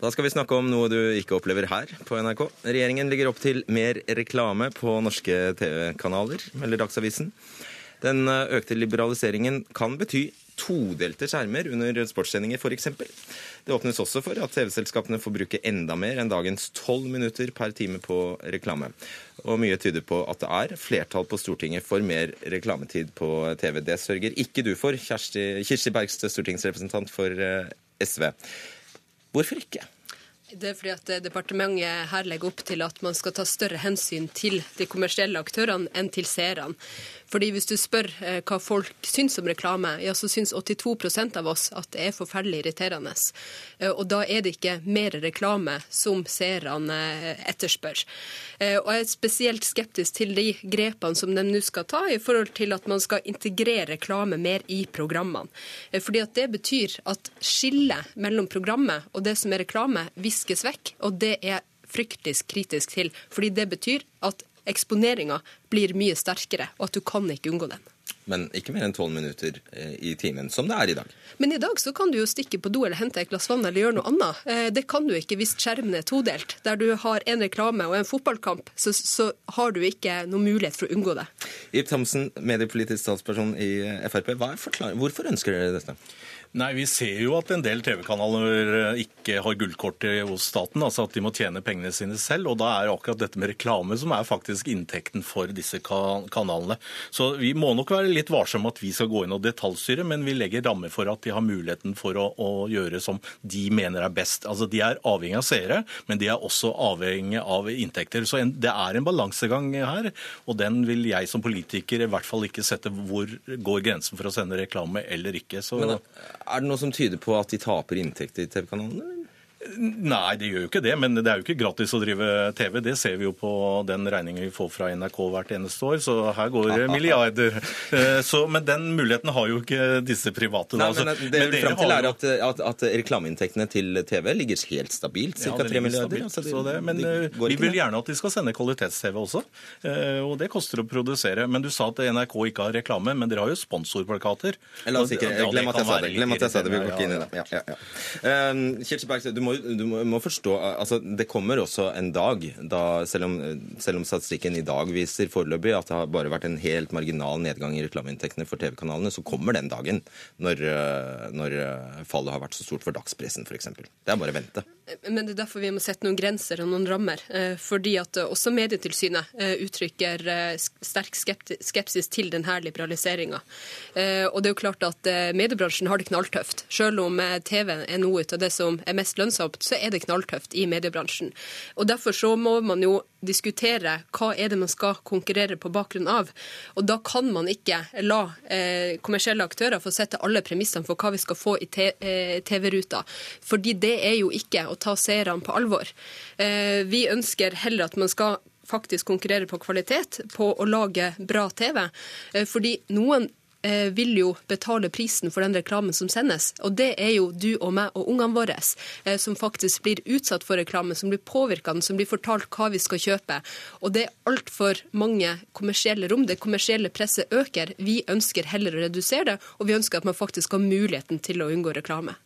Da skal vi snakke om noe du ikke opplever her på NRK. Regjeringen legger opp til mer reklame på norske TV-kanaler, melder Dagsavisen. Den eh, økte liberaliseringen kan bety todelte skjermer under sportssendinger f.eks. Det åpnes også for at TV-selskapene får bruke enda mer enn dagens tolv minutter per time på reklame. Og mye tyder på at det er flertall på Stortinget for mer reklametid på TV. Det sørger ikke du for, Kjersti, Kirsti Bergstø, stortingsrepresentant for eh, SV. Hvorfor ikke? Det er fordi at Departementet her legger opp til at man skal ta større hensyn til de kommersielle aktørene enn til seerne. Fordi Hvis du spør eh, hva folk syns om reklame, ja, så syns 82% av oss at det er forferdelig irriterende. Eh, og da er det ikke mer reklame som seerne eh, etterspør. Og jeg er spesielt skeptisk til de grepene som de nå skal ta i forhold til at man skal integrere reklame mer i programmene. Fordi at det betyr at skillet mellom programmet og det som er reklame, viskes vekk. Og det er fryktelig kritisk til. Fordi det betyr at eksponeringa blir mye sterkere, og at du kan ikke unngå den. men ikke mer enn tolv minutter eh, i timen, som det er i dag. Men i dag så kan du jo stikke på do eller hente et glass vann eller gjøre noe annet. Eh, det kan du ikke hvis skjermen er todelt. Der du har en reklame og en fotballkamp, så, så har du ikke noen mulighet for å unngå det. Ib Thomsen, mediepolitisk statsperson i Frp. Hvorfor ønsker dere dette? Nei, Vi ser jo at en del TV-kanaler eh, ikke har gullkort hos staten. altså At de må tjene pengene sine selv. og Da er akkurat dette med reklame som er faktisk inntekten for disse kanalene. Så Vi må nok være litt varsomme at vi skal gå inn og detaljstyre, men vi legger rammer for at de har muligheten for å, å, gjøre som de mener er best. Altså De er avhengig av seere, men de er også avhengig av inntekter. Så en, Det er en balansegang her, og den vil jeg som politiker i hvert fall ikke sette hvor går grensen for å sende reklame eller ikke. Så... Men, er det noe som tyder på at de taper inntekter i TV-kanalene? Nei, det gjør jo ikke det. Men det er jo ikke gratis å drive TV. Det ser vi jo på den regningen vi får fra NRK hvert eneste år. Så her går det milliarder. Eh, så, men den muligheten har jo ikke disse private. Nei, men altså. Det men frem til er at, at, at, reklameinntektene til TV ligger helt stabilt, ca. Ja, 3 milliarder. Altså, det, det, men eh, vi vil gjerne at de skal sende kvalitets-TV også. Eh, og det koster å produsere. Men du sa at NRK ikke har reklame, men dere har jo sponsorplakater. La oss ikke glem at jeg sa det. Glem at jeg sa det. Vi går ikke inn i det. Ja, ja, ja. Kjell du må må, du må forstå altså Det kommer også en dag, da, selv, om, selv om statistikken i dag viser foreløpig at det har bare vært en helt marginal nedgang i reklameinntektene for TV-kanalene, så kommer den dagen når, når, fallet har vært så stort for dagspressen, f.eks. Det er bare å vente. Men det er derfor vi må sette noen grenser og noen rammer. Eh, fordi at også Medietilsynet eh, uttrykker eh, sterk skepsis til denne liberaliseringa. Og det er jo klart at mediebransjen har det knalltøft. Selv om TV er noe av det som er mest lønnsomt, så er det knalltøft i mediebransjen. Og Derfor så må man jo diskutere hva er det man skal konkurrere på bakgrunn av. Og da kan man ikke la eh, kommersielle aktører få sette alle premissene for hva vi skal få i eh, TV-ruta. Fordi det er jo ikke å ta seerne på alvor. Eh, vi ønsker heller at man skal faktisk konkurrere på kvalitet, på å lage bra TV. Eh, fordi noen vil jo betale prisen for den reklamen som sendes. Og det er jo du og meg og ungene våre, eh, som faktisk blir utsatt for reklame, som blir påvirka, som blir fortalt hva vi skal kjøpe. Og det er altfor mange kommersielle rom. Det kommersielle presset øker. Vi ønsker heller å redusere det, og vi ønsker at man faktisk har muligheten til å unngå reklame.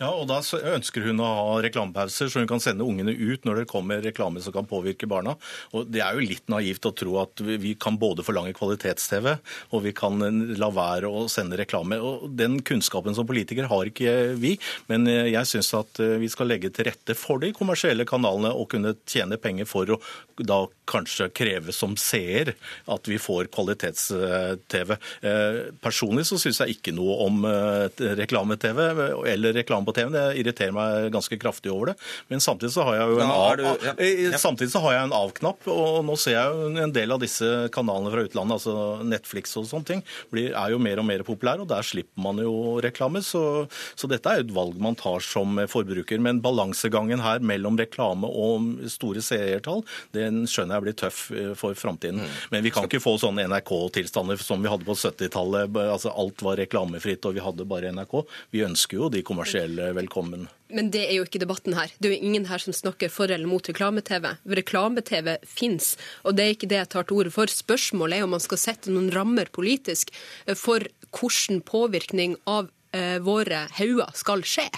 Ja, og Da ønsker hun å ha reklamepauser, så hun kan sende ungene ut når det kommer reklame som kan påvirke barna. Og Det er jo litt naivt å tro at vi kan både forlange kvalitets-TV og vi kan la være å sende reklame. Og Den kunnskapen som politikere har ikke vi, men jeg syns at vi skal legge til rette for de kommersielle kanalene og kunne tjene penger for å da kanskje kreve som seer at vi får kvalitets-TV. Eh, personlig så syns jeg ikke noe om eh, reklame-TV eller reklame på TV. Det irriterer meg ganske kraftig over det. Men samtidig så har jeg jo en av, av-knapp, og nå ser jeg jo en del av disse kanalene fra utlandet, altså Netflix og sånne ting, blir, er jo mer og mer populære, og der slipper man jo reklame. Så, så dette er jo et valg man tar som forbruker. Men balansegangen her mellom reklame og store seertall, den skjønner jeg blir tøff eh, for framtiden. Mm. Men vi kan ikke få sånne NRK-tilstander som vi hadde på 70-tallet. Altså alt var reklamefritt og vi hadde bare NRK. Vi ønsker jo de kommersielle velkommen. Men det er jo ikke debatten her. Det er jo ingen her som snakker for eller mot reklame-TV. Reklame-TV fins, og det er ikke det jeg tar til orde for. Spørsmålet er om man skal sette noen rammer politisk for hvordan påvirkning av eh, våre hauger skal skje.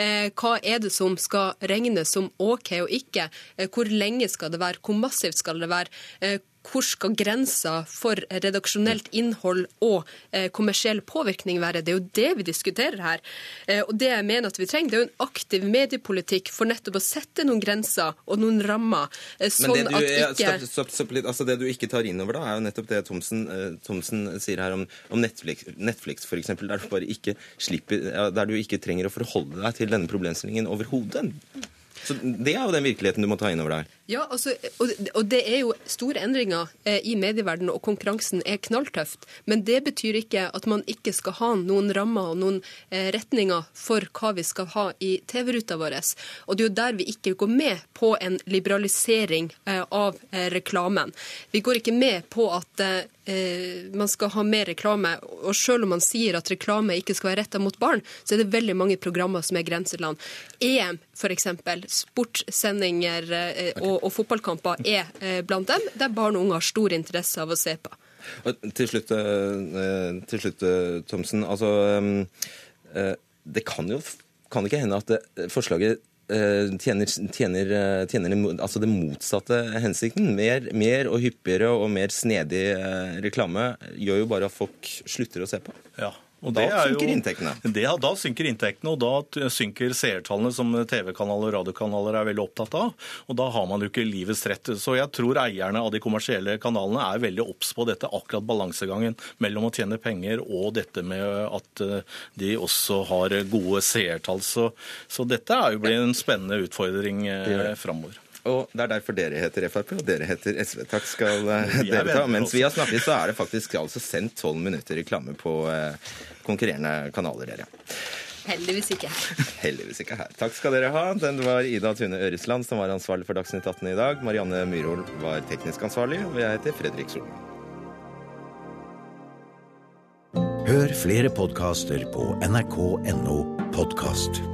Eh, hva er det som skal regnes som OK og ikke? Eh, hvor lenge skal det være? Hvor massivt skal det være? Hvor skal grensa for redaksjonelt innhold og eh, kommersiell påvirkning være? Det er jo det vi diskuterer her. Eh, og det jeg mener at vi trenger, det er jo en aktiv mediepolitikk for nettopp å sette noen grenser og noen rammer. Sånn Men det du, at ikke stopp, stopp, stopp, litt. Altså, det du ikke tar inn over da, er jo nettopp det Thomsen, Thomsen sier her om, om Netflix, Netflix f.eks., der du bare ikke slipper, der du ikke trenger å forholde deg til denne problemstillingen overhodet. Så Det er jo den virkeligheten du må ta inn over deg. Ja, altså, og, det er jo store endringer eh, i medieverdenen, og konkurransen er knalltøft. Men det betyr ikke at man ikke skal ha noen rammer og noen eh, retninger for hva vi skal ha i TV-ruta vår. Og det er jo der vi ikke går med på en liberalisering eh, av reklamen. Vi går ikke med på at man skal ha mer reklame. Og selv om man sier at reklame ikke skal være retta mot barn, så er det veldig mange programmer som er grenseland. EM f.eks., sportssendinger og og, og fotballkamper er eh, blant dem, der barn og unge har stor interesse av å se på. Til slutt, eh, til slutt Thomsen. Altså, det kan jo kan ikke hende at forslaget tjener, tjener, tjener altså det motsatte hensikten. Mer, mer, og hyppigere og mer snedig reklame gjør jo bare at folk slutter å se på. Ja, og da synker jo, inntektene. Det, da synker inntektene, og da synker seertallene, som TV-kanaler og radiokanaler er veldig opptatt av. Og da har man jo ikke livets rett. Så jeg tror eierne av de kommersielle kanalene er veldig obs på dette, akkurat balansegangen mellom å tjene penger og dette med at eh, de også har gode seertall. Så, så dette er jo blitt en spennende utfordring eh, framover. Og det er derfor dere heter Frp, og dere heter SV. Takk skal eh, dere ta. Mens vi har snakket, så er det faktisk altså sendt tolv minutter reklame på eh, konkurrerende kanaler, dere. Heldigvis ikke. Heldigvis ikke her. Takk skal dere ha. Den var Ida Tune Øresland som var ansvarlig for Dagsnytt 18 i dag. Marianne Myrhol var teknisk ansvarlig, og jeg heter Fredrik Solvang. Hør flere podkaster på nrk.no podkast.